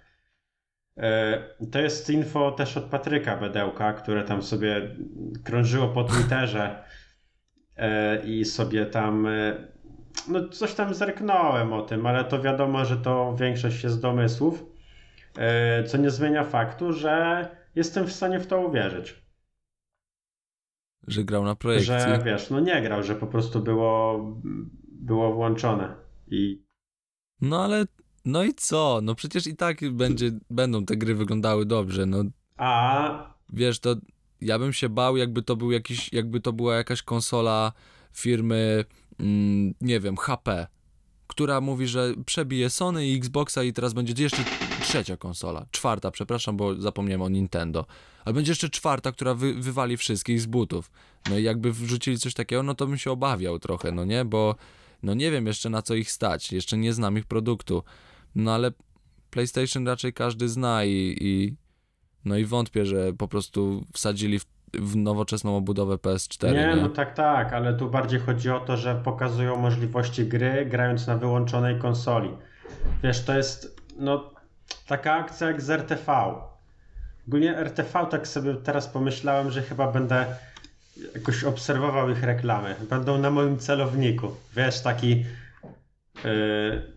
E, to jest info też od Patryka Bedełka, które tam sobie krążyło po Twitterze e, i sobie tam e, no coś tam zerknąłem o tym, ale to wiadomo, że to większość jest domysłów, co nie zmienia faktu, że jestem w stanie w to uwierzyć. Że grał na projekcji. Że wiesz, no nie grał, że po prostu było, było włączone. I No ale, no i co? No przecież i tak będzie, będą te gry wyglądały dobrze, no a wiesz, to ja bym się bał, jakby to był jakiś, jakby to była jakaś konsola firmy, mm, nie wiem, HP, która mówi, że przebije Sony i Xboxa i teraz będzie jeszcze trzecia konsola, czwarta, przepraszam, bo zapomniałem o Nintendo, ale będzie jeszcze czwarta, która wy, wywali wszystkich z butów. No i jakby wrzucili coś takiego, no to bym się obawiał trochę, no nie, bo no nie wiem jeszcze na co ich stać, jeszcze nie znam ich produktu, no ale PlayStation raczej każdy zna i, i no i wątpię, że po prostu wsadzili w, w nowoczesną obudowę PS4. nie, Nie, no tak, tak, ale tu bardziej chodzi o to, że pokazują możliwości gry grając na wyłączonej konsoli. Wiesz, to jest no taka akcja jak z RTV. Ogólnie RTV tak sobie teraz pomyślałem, że chyba będę jakoś obserwował ich reklamy. Będą na moim celowniku. Wiesz, taki yy,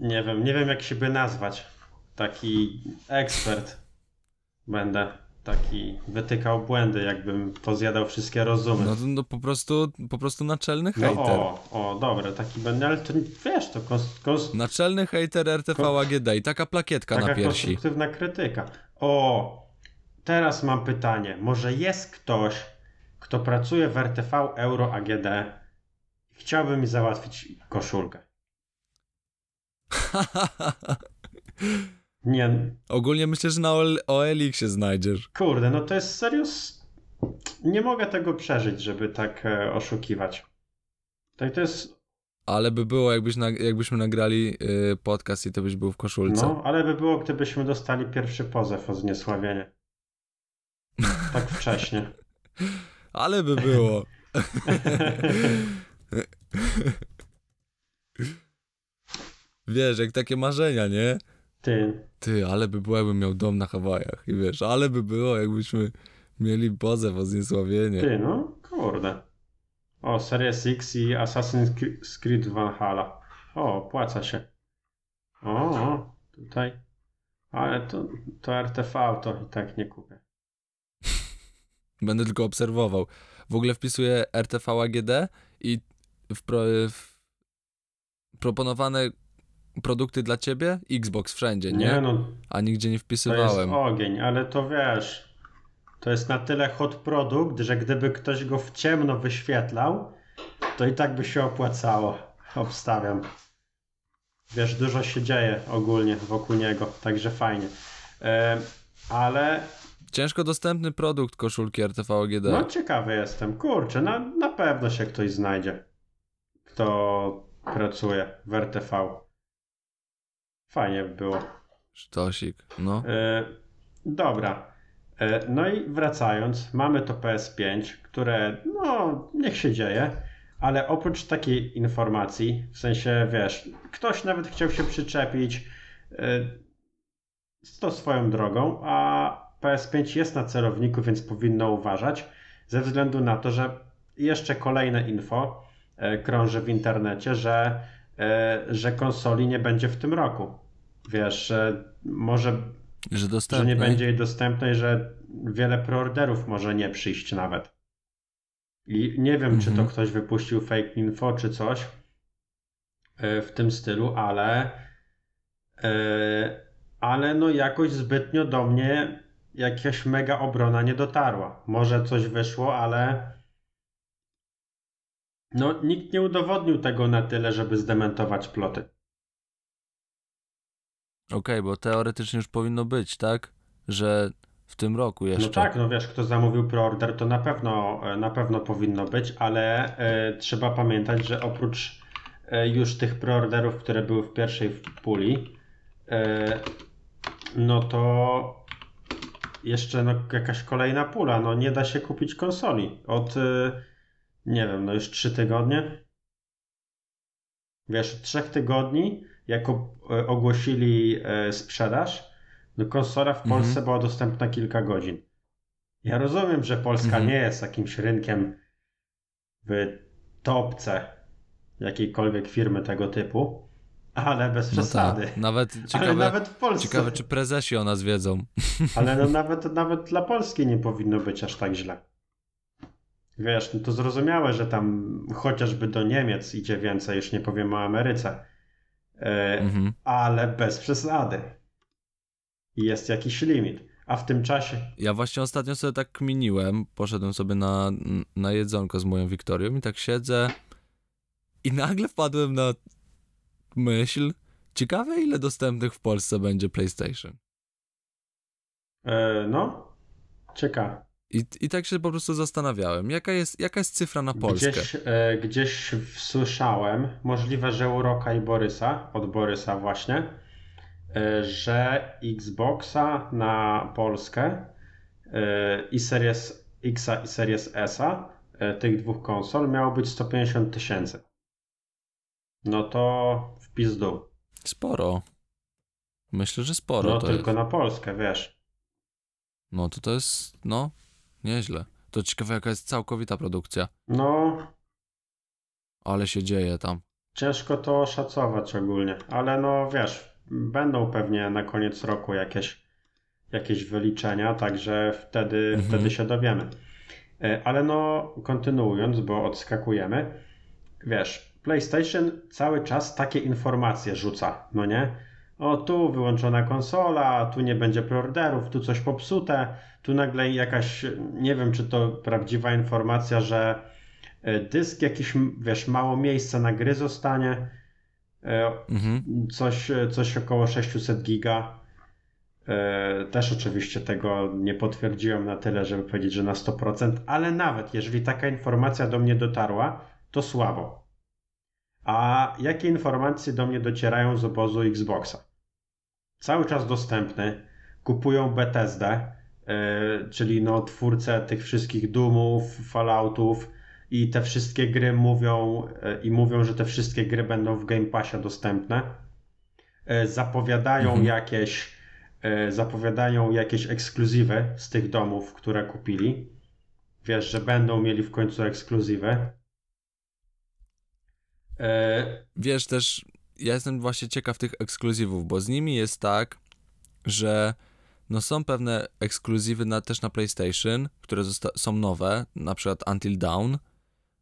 nie wiem, nie wiem jak się by nazwać. Taki ekspert będę. Taki wytykał błędy, jakbym pozjadał wszystkie rozumy. no, no po prostu po prostu naczelny No hejter. o, o, dobra, taki będę, ale to wiesz, to kons, kons, Naczelny hejter RTV AGD i taka plakietka taka na piersi. konstruktywna krytyka. O, teraz mam pytanie. Może jest ktoś, kto pracuje w RTV Euro AGD i chciałby mi załatwić koszulkę? Nie, Ogólnie myślę, że na OL- OLX się znajdziesz. kurde, no to jest serio... Nie mogę tego przeżyć, żeby tak e, oszukiwać. Tak to jest... Ale by było, jakbyś nag- jakbyśmy nagrali y, podcast i to byś był w koszulce. No, ale by było, gdybyśmy dostali pierwszy pozew o zniesławienie. Tak wcześnie. Ale by było. Wiesz, jak takie marzenia, nie? Ty, Ty, ale by było, jakbym miał dom na Hawajach. I wiesz, ale by było, jakbyśmy mieli pozew o zniesławienie. ty, no, kurde. O, Series X i Assassin's Cre- Creed Valhalla. O, opłaca się. O, o, tutaj. Ale to, to RTV to i tak nie kupię. Będę tylko obserwował. W ogóle wpisuję RTV AGD i w, pro, w proponowane produkty dla ciebie Xbox wszędzie, nie? Nie, no, A nigdzie nie to jest wpisywałem. ogień, ale to wiesz, to jest na tyle hot produkt, że gdyby ktoś go w ciemno wyświetlał, to i tak by się opłacało. Obstawiam. Wiesz, dużo się dzieje ogólnie wokół niego, także fajnie. E, ale Ciężko dostępny produkt koszulki RTV AGD. no ciekawy jestem. Kurczę, na, na pewno się ktoś znajdzie, kto pracuje w RTV. Fajnie by było. Sztosik, no. E, dobra. E, no i wracając, mamy to PS5, które, no, niech się dzieje, ale oprócz takiej informacji, w sensie, wiesz, ktoś nawet chciał się przyczepić, e, to swoją drogą, a PS5 jest na celowniku, więc powinno uważać, ze względu na to, że jeszcze kolejne info e, krąży w internecie, że, że konsoli nie będzie w tym roku. Wiesz, że może Że że nie będzie jej dostępnej, że wiele preorderów może nie przyjść nawet. I nie wiem, czy to Mhm. ktoś wypuścił fake info, czy coś e, w tym stylu, ale e, ale no jakoś zbytnio do mnie jakaś mega obrona nie dotarła. Może coś wyszło, ale no nikt nie udowodnił tego na tyle, żeby zdementować ploty. Okej, bo teoretycznie już powinno być, tak? Że w tym roku jeszcze. No tak, no wiesz, kto zamówił preorder, to na pewno, e, na pewno powinno być, ale e, trzeba pamiętać, że oprócz e, już tych preorderów, które były w pierwszej puli, e, no to jeszcze no, jakaś kolejna pula. No nie da się kupić konsoli od, nie wiem, no już trzy tygodnie. Wiesz, od trzech tygodni, jako e, ogłosili e, sprzedaż, no konsola w Mhm. Polsce była dostępna kilka godzin. Ja rozumiem, że Polska Mhm. nie jest jakimś rynkiem w topce jakiejkolwiek firmy tego typu, ale bez No przesady. tak. Nawet ale ciekawe, nawet w Polsce. ciekawe, czy prezesi o nas wiedzą. Ale no nawet, nawet dla Polski nie powinno być aż tak źle. Wiesz, no to zrozumiałe, że tam chociażby do Niemiec idzie więcej, już nie powiem o Ameryce. E, Mhm. ale bez przesady. Jest jakiś limit. A w tym czasie. Ja właśnie ostatnio sobie tak kminiłem, poszedłem sobie na, na jedzonko z moją Wiktorią i tak siedzę i nagle wpadłem na myśl, ciekawe ile dostępnych w Polsce będzie PlayStation. E, no, ciekawe. I, I tak się po prostu zastanawiałem, jaka jest, jaka jest cyfra na Polskę? Gdzieś, e, gdzieś słyszałem, możliwe, że u Roka i Borysa, od Borysa właśnie, e, że Xboxa na Polskę e, i Series X i Series S, e, tych dwóch konsol, miało być 150 tysięcy. No to w pizdu. Sporo. Myślę, że sporo No tylko jest. na Polskę, wiesz. No to to jest, no, nieźle. To ciekawe jaka jest całkowita produkcja. No, Ale się dzieje tam. Ciężko to oszacować ogólnie, ale no wiesz, będą pewnie na koniec roku jakieś, jakieś wyliczenia, także wtedy, Mhm. wtedy się dowiemy. E, Ale no, kontynuując, bo odskakujemy, wiesz, PlayStation cały czas takie informacje rzuca, no nie? O, tu wyłączona konsola, tu nie będzie preorderów, tu coś popsute, tu nagle jakaś, nie wiem czy to prawdziwa informacja, że e, dysk jakiś, wiesz, mało miejsca na gry zostanie, e, Mhm. coś, coś około 600 giga. E, Też oczywiście tego nie potwierdziłem na tyle, żeby powiedzieć, że na 100%, ale nawet jeżeli taka informacja do mnie dotarła, to słabo. A jakie informacje do mnie docierają z obozu Xboxa? Cały czas dostępny, kupują Bethesdę, yy, czyli no twórcę tych wszystkich Doomów, Falloutów i te wszystkie gry mówią yy, i mówią, że te wszystkie gry będą w Game Passie dostępne. Yy, zapowiadają Mhm. jakieś zapowiadają jakieś ekskluzywy z tych domów, które kupili. Wiesz, że będą mieli w końcu ekskluzywy. Yy, Wiesz też, ja jestem właśnie ciekaw tych ekskluzywów, bo z nimi jest tak, że no są pewne ekskluzywy na, też na PlayStation, które są nowe, na przykład Until Dawn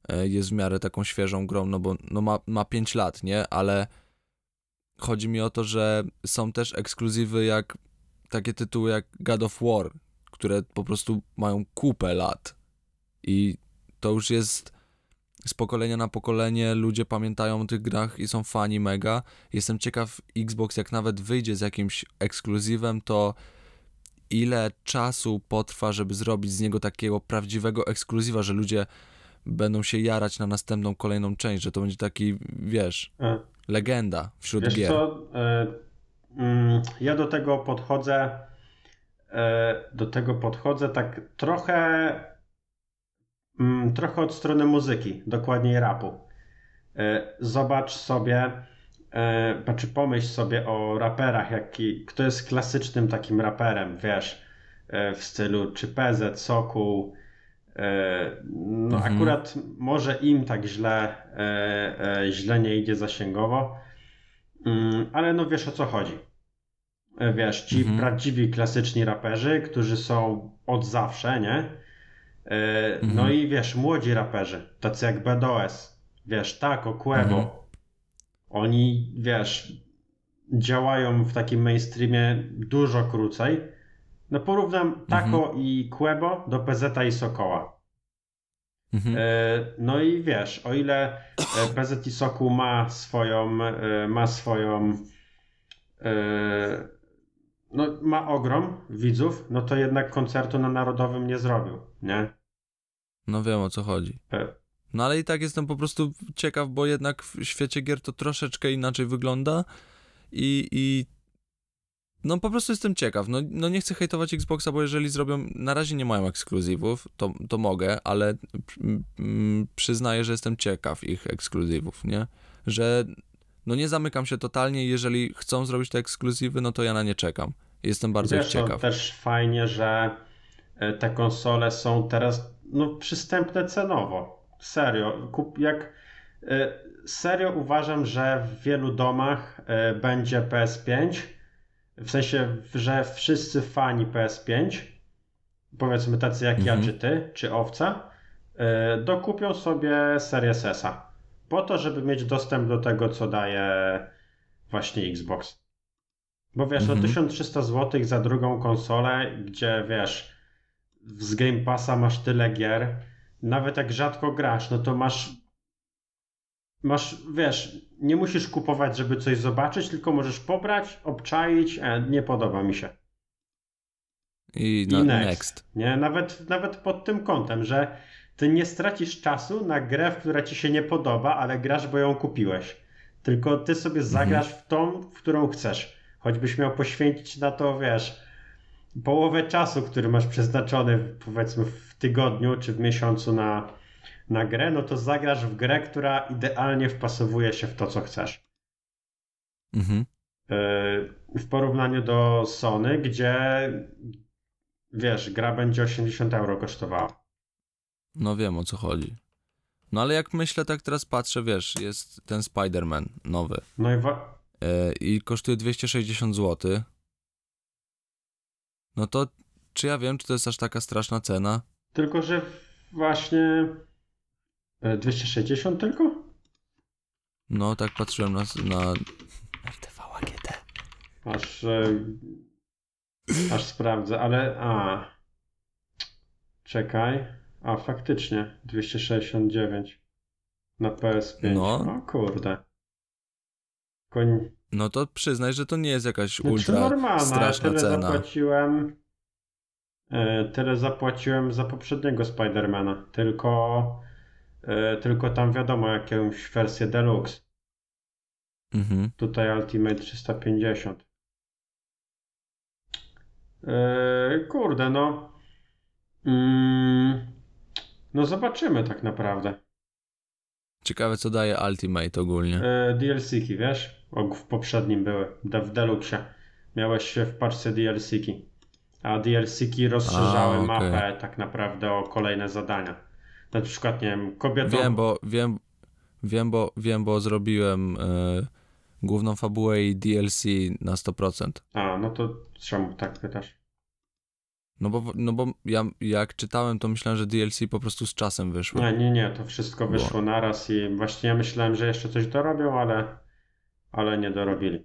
e, jest w miarę taką świeżą grą, no bo no ma, ma 5 lat, nie? Ale chodzi mi o to, że są też ekskluzywy jak takie tytuły jak God of War, które po prostu mają kupę lat i to już jest z pokolenia na pokolenie ludzie pamiętają o tych grach i są fani mega. Jestem ciekaw, Xbox jak nawet wyjdzie z jakimś ekskluzywem, to ile czasu potrwa, żeby zrobić z niego takiego prawdziwego ekskluzywa, że ludzie będą się jarać na następną, kolejną część, że to będzie taki, wiesz, yy. legenda wśród Wiesz gier. co, e, mm, ja do tego podchodzę e, do tego podchodzę tak trochę trochę od strony muzyki, dokładniej rapu. E, Zobacz sobie, e, znaczy pomyśl sobie o raperach, jaki, kto jest klasycznym takim raperem, wiesz, e, w stylu czy PZ, Sokół, no Mhm. akurat może im tak źle, źle nie idzie zasięgowo, Mm, ale no wiesz o co chodzi. Wiesz, ci Mhm. prawdziwi klasyczni raperzy, którzy są od zawsze, nie? E, No Mhm. i wiesz, młodzi raperzy, tacy jak BDOS, wiesz, Taco, Quebo, Mhm. oni, wiesz, działają w takim mainstreamie dużo krócej. No porównam Taco i Quebo do PZ i Sokoła. Mhm. E, No i wiesz, o ile e, PZ i Sokół ma swoją, ma swoją, no ma ogrom widzów, no to jednak koncertu na Narodowym nie zrobił, nie? No wiem o co chodzi. E, No ale i tak jestem po prostu ciekaw, bo jednak w świecie gier to troszeczkę inaczej wygląda i, i no po prostu jestem ciekaw. No, no nie chcę hejtować Xboxa, bo jeżeli zrobią, na razie nie mają ekskluzywów, to, to mogę, ale przyznaję, że jestem ciekaw ich ekskluzywów, nie? Że no nie zamykam się totalnie, jeżeli chcą zrobić te ekskluzywy, no to ja na nie czekam. Jestem bardzo Wiesz, to ciekaw. też fajnie, że e, te konsole są teraz no, przystępne cenowo. Serio. Kup, jak, e, serio uważam, że w wielu domach e, będzie PS5. W sensie, że wszyscy fani PS5, powiedzmy tacy jak ja, Mhm. czy ty, czy owca, dokupią sobie Series S-a. Po to, żeby mieć dostęp do tego, co daje właśnie Xbox. Bo wiesz, Mhm. no 1300 zł za drugą konsolę, gdzie wiesz, z Game Passa masz tyle gier, nawet jak rzadko grasz, no to masz masz, wiesz, nie musisz kupować, żeby coś zobaczyć, tylko możesz pobrać, obczaić, e, nie podoba mi się. I, I next. next. Nie, nawet, nawet pod tym kątem, że ty nie stracisz czasu na grę, w która ci się nie podoba, ale grasz, bo ją kupiłeś. Tylko ty sobie zagrasz w tą, w którą chcesz. Choćbyś miał poświęcić na to, wiesz, połowę czasu, który masz przeznaczony, powiedzmy, w tygodniu czy w miesiącu na, na grę, no to zagrasz w grę, która idealnie wpasowuje się w to, co chcesz. Mhm. Yy, w porównaniu do Sony, gdzie wiesz, gra będzie 80 euro kosztowała. No wiem o co chodzi. No ale jak myślę, tak teraz patrzę, wiesz, jest ten Spider-Man nowy No i wa- e, i kosztuje 260 zł. No to czy ja wiem, czy to jest aż taka straszna cena? tylko, że właśnie e, 260 tylko? No tak patrzyłem na, na RTV AGD. Aż, e, aż sprawdzę, ale a czekaj, a faktycznie 269 na PS5. No. O kurde. Koń... No to przyznaj, że to nie jest jakaś Znaczy ultra normalna, straszna tyle cena. zapłaciłem. e, Tyle zapłaciłem za poprzedniego Spidermana. Tylko, e, tylko tam wiadomo jakąś wersję deluxe. Mhm. Tutaj Ultimate 350. E, Kurde, no. Mm, No zobaczymy tak naprawdę. Ciekawe, co daje Ultimate ogólnie. DLC-ki, wiesz? W poprzednim były, w Deluxe. Miałeś się w paczce DLC-ki. A DLC-ki rozszerzały A, okej. mapę tak naprawdę o kolejne zadania. Na przykład, nie wiem, kobietą... Wiem, bo wiem, wiem, bo wiem, bo zrobiłem e, główną fabułę i DLC na 100%. A, no to czemu tak pytasz? No bo, no bo ja jak czytałem, to myślałem, że DLC po prostu z czasem wyszły. Nie, nie, nie, to wszystko wyszło naraz i właśnie ja myślałem, że jeszcze coś dorobią, ale, ale nie dorobili.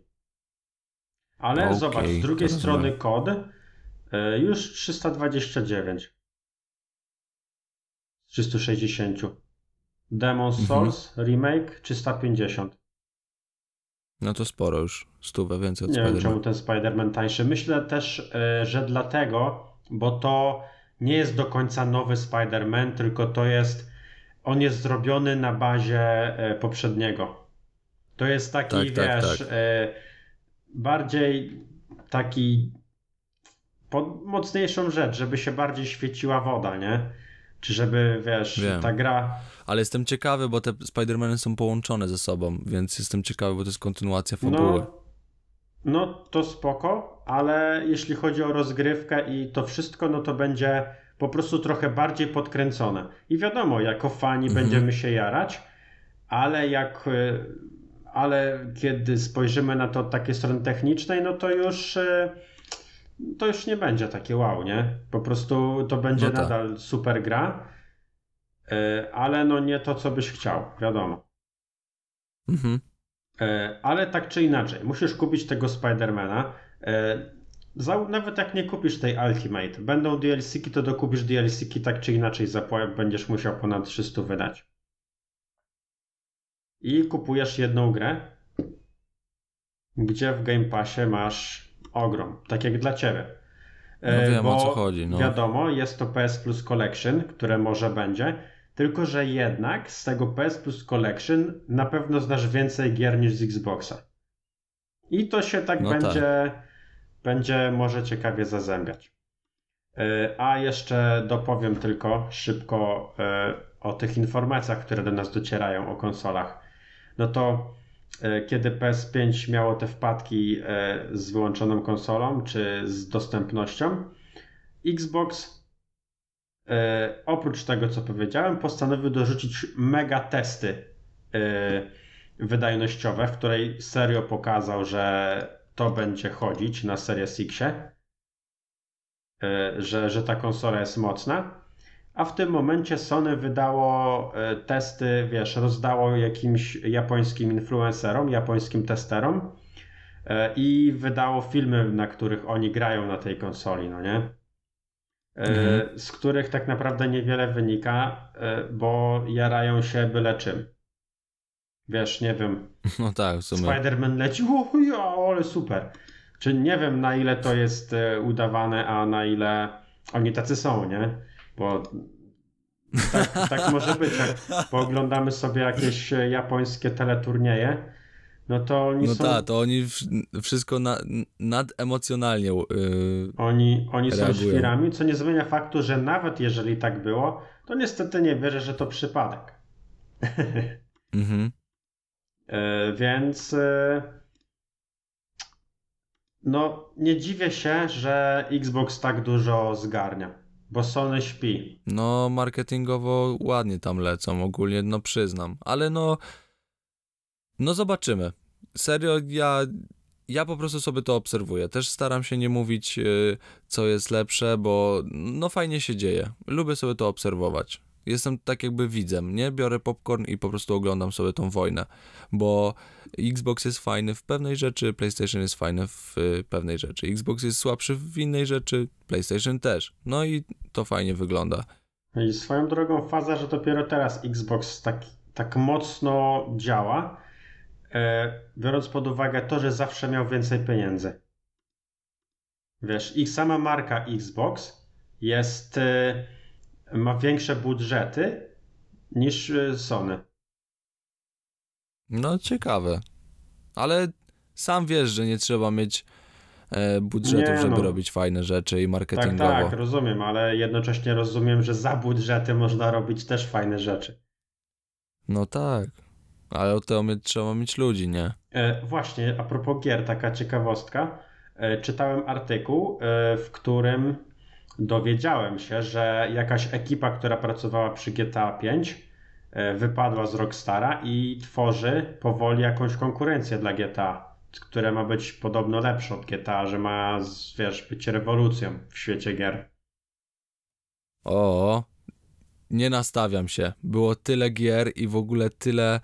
Ale Okej, zobacz, z drugiej strony kod e, już 329. Z 360. Demon Mhm. Souls Remake 350. No to sporo już. Stówę więcej od Nie wiem czemu ten Spider-Man tańszy. Myślę też, e, że dlatego, bo to nie jest do końca nowy Spider-Man, tylko to jest. On jest zrobiony na bazie e, poprzedniego. To jest taki, Tak, tak, wiesz, tak. e, bardziej taki pod mocniejszą rzecz, żeby się bardziej świeciła woda, nie? Czy żeby, wiesz, Wiem. ta gra. Ale jestem ciekawy, bo te Spider-Many są połączone ze sobą, więc jestem ciekawy, bo to jest kontynuacja fabuły. No, no to spoko, ale jeśli chodzi o rozgrywkę i to wszystko, no to będzie po prostu trochę bardziej podkręcone. I wiadomo, jako fani Mhm. będziemy się jarać, ale jak y, ale kiedy spojrzymy na to od takiej strony technicznej, no to już y, to już nie będzie takie wow, nie? Po prostu to będzie No tak. nadal super gra, y, ale no nie to, co byś chciał, wiadomo. Mhm. E, Ale tak czy inaczej, musisz kupić tego Spidermana. E, Nawet jak nie kupisz tej Ultimate, będą DLC-ki, to dokupisz DLC-ki tak czy inaczej, będziesz musiał ponad 300 wydać. I kupujesz jedną grę, gdzie w Game Passie masz ogrom, tak jak dla ciebie. E, No wiem, o bo co chodzi, no. Wiadomo, jest to PS Plus Collection, które może będzie, tylko że jednak z tego PS Plus Collection na pewno znasz więcej gier niż z Xboxa. I to się tak No będzie, będzie może ciekawie zazębiać. E, A jeszcze dopowiem tylko szybko e, o tych informacjach, które do nas docierają o konsolach. No to e, kiedy PS5 miało te wpadki e, z wyłączoną konsolą czy z dostępnością, Xbox e, oprócz tego, co powiedziałem, postanowił dorzucić mega testy wydajnościowe, w której serio pokazał, że to będzie chodzić na Series X, że, że ta konsola jest mocna. A w tym momencie Sony wydało e, testy, wiesz, rozdało jakimś japońskim influencerom, japońskim testerom e, i wydało filmy, na których oni grają na tej konsoli, no nie? E, Mhm. Z których tak naprawdę niewiele wynika, bo jarają się byle czym. Wiesz, nie wiem, No tak, w sumie. Spider-Man leci, o ja, ale super. Czy nie wiem na ile to jest udawane, a na ile oni tacy są, nie? Bo tak, tak może być, jak pooglądamy sobie jakieś e, japońskie teleturnieje, no to oni No są, tak, to oni wszystko na, nademocjonalnie yy, oni, oni są reagują. świrami, co nie zmienia faktu, że nawet jeżeli tak było, to niestety nie wierzę, że to przypadek. mhm. E, Więc e, no nie dziwię się, że Xbox tak dużo zgarnia, bo Sony śpi. No, marketingowo ładnie tam lecą, ogólnie, no przyznam. Ale no, no zobaczymy. Serio, ja, ja po prostu sobie to obserwuję. Też staram się nie mówić, yy, co jest lepsze, bo no fajnie się dzieje. Lubię sobie to obserwować. Jestem tak jakby widzem, nie? Biorę popcorn i po prostu oglądam sobie tą wojnę, bo Xbox jest fajny w pewnej rzeczy, PlayStation jest fajny w y, pewnej rzeczy. Xbox jest słabszy w innej rzeczy, PlayStation też. No i to fajnie wygląda. I swoją drogą faza, że dopiero teraz Xbox tak, tak mocno działa, e, biorąc pod uwagę to, że zawsze miał więcej pieniędzy. Wiesz, ich sama marka Xbox jest, e, ma większe budżety niż e, Sony. No ciekawe. Ale sam wiesz, że nie trzeba mieć e, budżetów, Nie, żeby no. robić fajne rzeczy i Tak, marketingowo. tak, rozumiem, ale jednocześnie rozumiem, że za budżety można robić też fajne rzeczy. No tak. Ale tego mieć, trzeba mieć ludzi, nie? E, właśnie, a propos gier, taka ciekawostka. E, czytałem artykuł, e, w którym dowiedziałem się, że jakaś ekipa, która pracowała przy GTA 5, e, wypadła z Rockstara i tworzy powoli jakąś konkurencję dla GTA, które ma być podobno lepsze od GTA, że ma, wiesz, być rewolucją w świecie gier. O, nie nastawiam się. Było tyle gier i w ogóle tyle.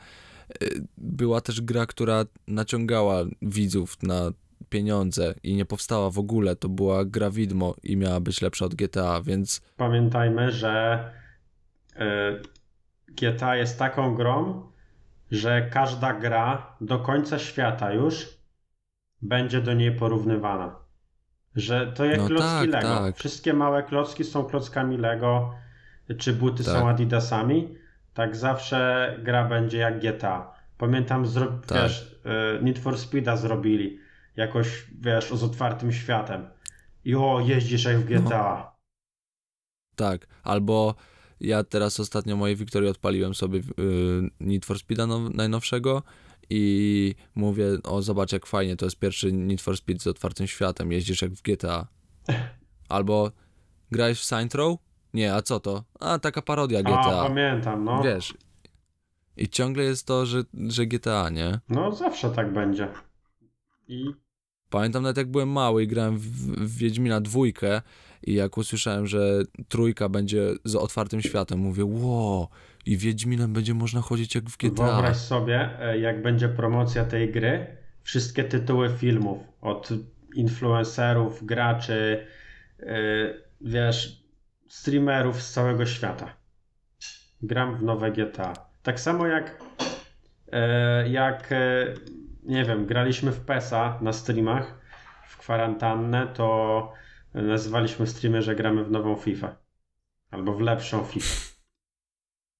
y, Była też gra, która naciągała widzów na pieniądze i nie powstała w ogóle. To była gra widmo i miała być lepsza od GTA, więc Pamiętajmy, że e, GTA jest taką grą, że każda gra do końca świata już będzie do niej porównywana. Że to jak No klocki tak, Lego. tak. Wszystkie małe klocki są klockami Lego, czy buty Tak. są Adidasami. Tak zawsze gra będzie jak GTA. Pamiętam, zro... Tak. wiesz, e, Need for Speeda zrobili jakoś, wiesz, z otwartym światem. I o, jeździsz jak w No. GTA. tak. Albo ja teraz ostatnio mojej Wiktorii odpaliłem sobie y, Need for Speeda now, najnowszego i mówię, o zobacz jak fajnie, to jest pierwszy Need for Speed z otwartym światem, jeździsz jak w GTA. Albo grałeś w Saints Row? Nie, a co to? A, taka parodia A, GTA. pamiętam, no. Wiesz. I ciągle jest to, że, że GTA, nie? No zawsze tak będzie. I Pamiętam nawet jak byłem mały i grałem w, w Wiedźmina dwójkę i jak usłyszałem, że trójka będzie z otwartym światem, mówię, wow, i Wiedźminem będzie można chodzić jak w GTA. wyobraź sobie, e, jak będzie promocja tej gry, wszystkie tytuły filmów od influencerów, graczy, e, wiesz, streamerów z całego świata. Gram w nowe GTA. Tak samo jak e, jak nie wiem, graliśmy w PESA na streamach w kwarantannę, to nazywaliśmy streamy, że gramy w nową FIFA. Albo w lepszą FIFA.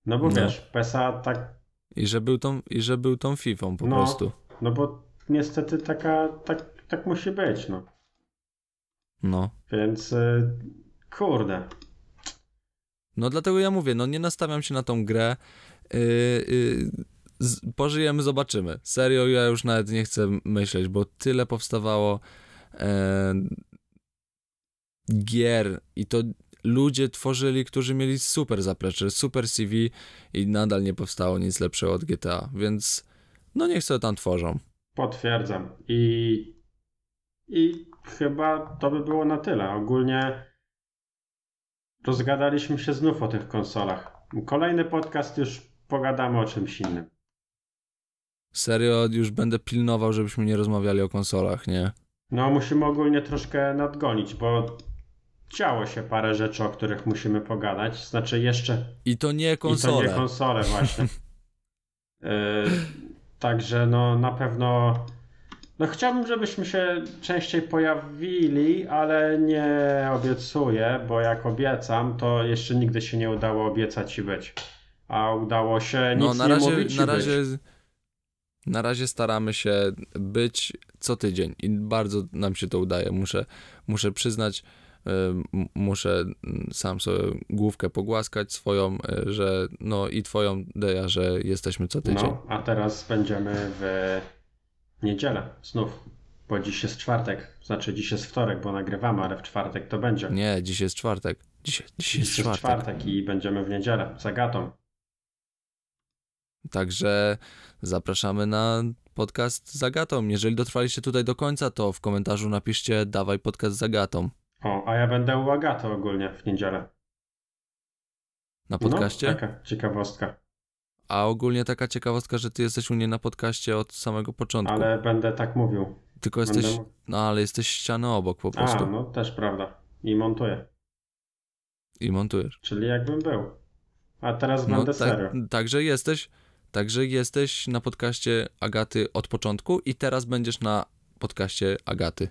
No bo No. wiesz, PESA tak I że był tą, i że był tą Fifą po No. prostu. No bo niestety taka, tak, tak musi być, no. No. Więc y, kurde. No dlatego ja mówię, no nie nastawiam się na tą grę. Yy, yy, pożyjemy, zobaczymy. Serio, ja już nawet nie chcę myśleć, bo tyle powstawało e, gier i to ludzie tworzyli, którzy mieli super zaplecze, super CV i nadal nie powstało nic lepszego od GTA, więc no niech sobie tam tworzą. Potwierdzam. I, I chyba to by było na tyle. Ogólnie rozgadaliśmy się znów o tych konsolach. Kolejny podcast już pogadamy o czymś innym. Serio, już będę pilnował, żebyśmy nie rozmawiali o konsolach, nie? No, musimy ogólnie troszkę nadgonić, bo działo się parę rzeczy, o których musimy pogadać. Znaczy jeszcze I to nie I to konsole. nie konsole właśnie. Yy, także no na pewno no chciałbym, żebyśmy się częściej pojawili, ale nie obiecuję, bo jak obiecam, to jeszcze nigdy się nie udało obiecać i być. A udało się nic No na nie razie, mówić i na być. Na razie staramy się być co tydzień i bardzo nam się to udaje. Muszę, muszę przyznać, muszę mm, sam sobie główkę pogłaskać swoją, y, że no i twoją Deja, że jesteśmy co tydzień. No, a teraz będziemy w niedzielę znów, bo dziś jest czwartek, znaczy dziś jest wtorek, bo nagrywamy, ale w czwartek to będzie. Nie, dziś jest czwartek. Dzisiaj jest Dziś jest czwartek. czwartek i będziemy w niedzielę z Agatą. Także zapraszamy na podcast z Agatą. Jeżeli dotrwaliście tutaj do końca, to w komentarzu napiszcie dawaj podcast z Agatą. O, a ja będę u Agaty ogólnie w niedzielę. Na podcaście? No, taka ciekawostka. A ogólnie taka ciekawostka, że ty jesteś u niej na podcaście od samego początku. Ale będę tak mówił. Tylko jesteś, no ale jesteś ściany obok po A, prostu no też prawda. I montuję. i montujesz. Czyli jakbym był. A teraz No będę tak, serio. także jesteś, Także jesteś na podcaście Agaty od początku i teraz będziesz na podcaście Agaty.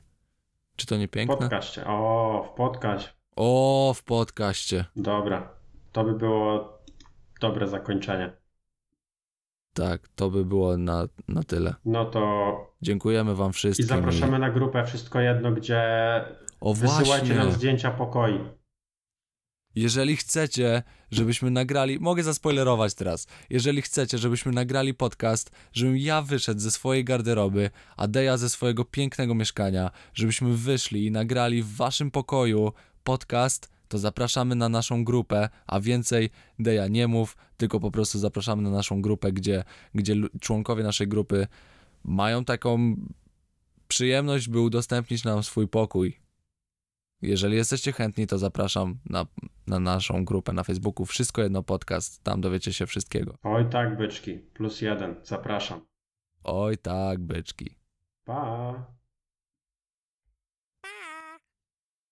Czy to nie W piękne? podcaście. O, w podcaście. O, w podcaście. Dobra. To by było dobre zakończenie. Tak, to by było na, na tyle. No to Dziękujemy wam i wszystkim. zapraszamy na grupę Wszystko Jedno, gdzie O wysyłajcie nam zdjęcia pokoi. Jeżeli chcecie, żebyśmy nagrali, mogę zaspoilerować teraz. Jeżeli chcecie, żebyśmy nagrali podcast, żebym ja wyszedł ze swojej garderoby, a Deja ze swojego pięknego mieszkania, żebyśmy wyszli i nagrali w waszym pokoju podcast, to zapraszamy na naszą grupę, a więcej Deja nie mów, tylko po prostu zapraszamy na naszą grupę, gdzie, gdzie członkowie naszej grupy mają taką przyjemność, by udostępnić nam swój pokój. Jeżeli jesteście chętni, to zapraszam na, na naszą grupę na Facebooku. Wszystko jedno podcast, tam dowiecie się wszystkiego. Oj tak, byczki. Plus jeden. Zapraszam. Oj tak, byczki. Pa.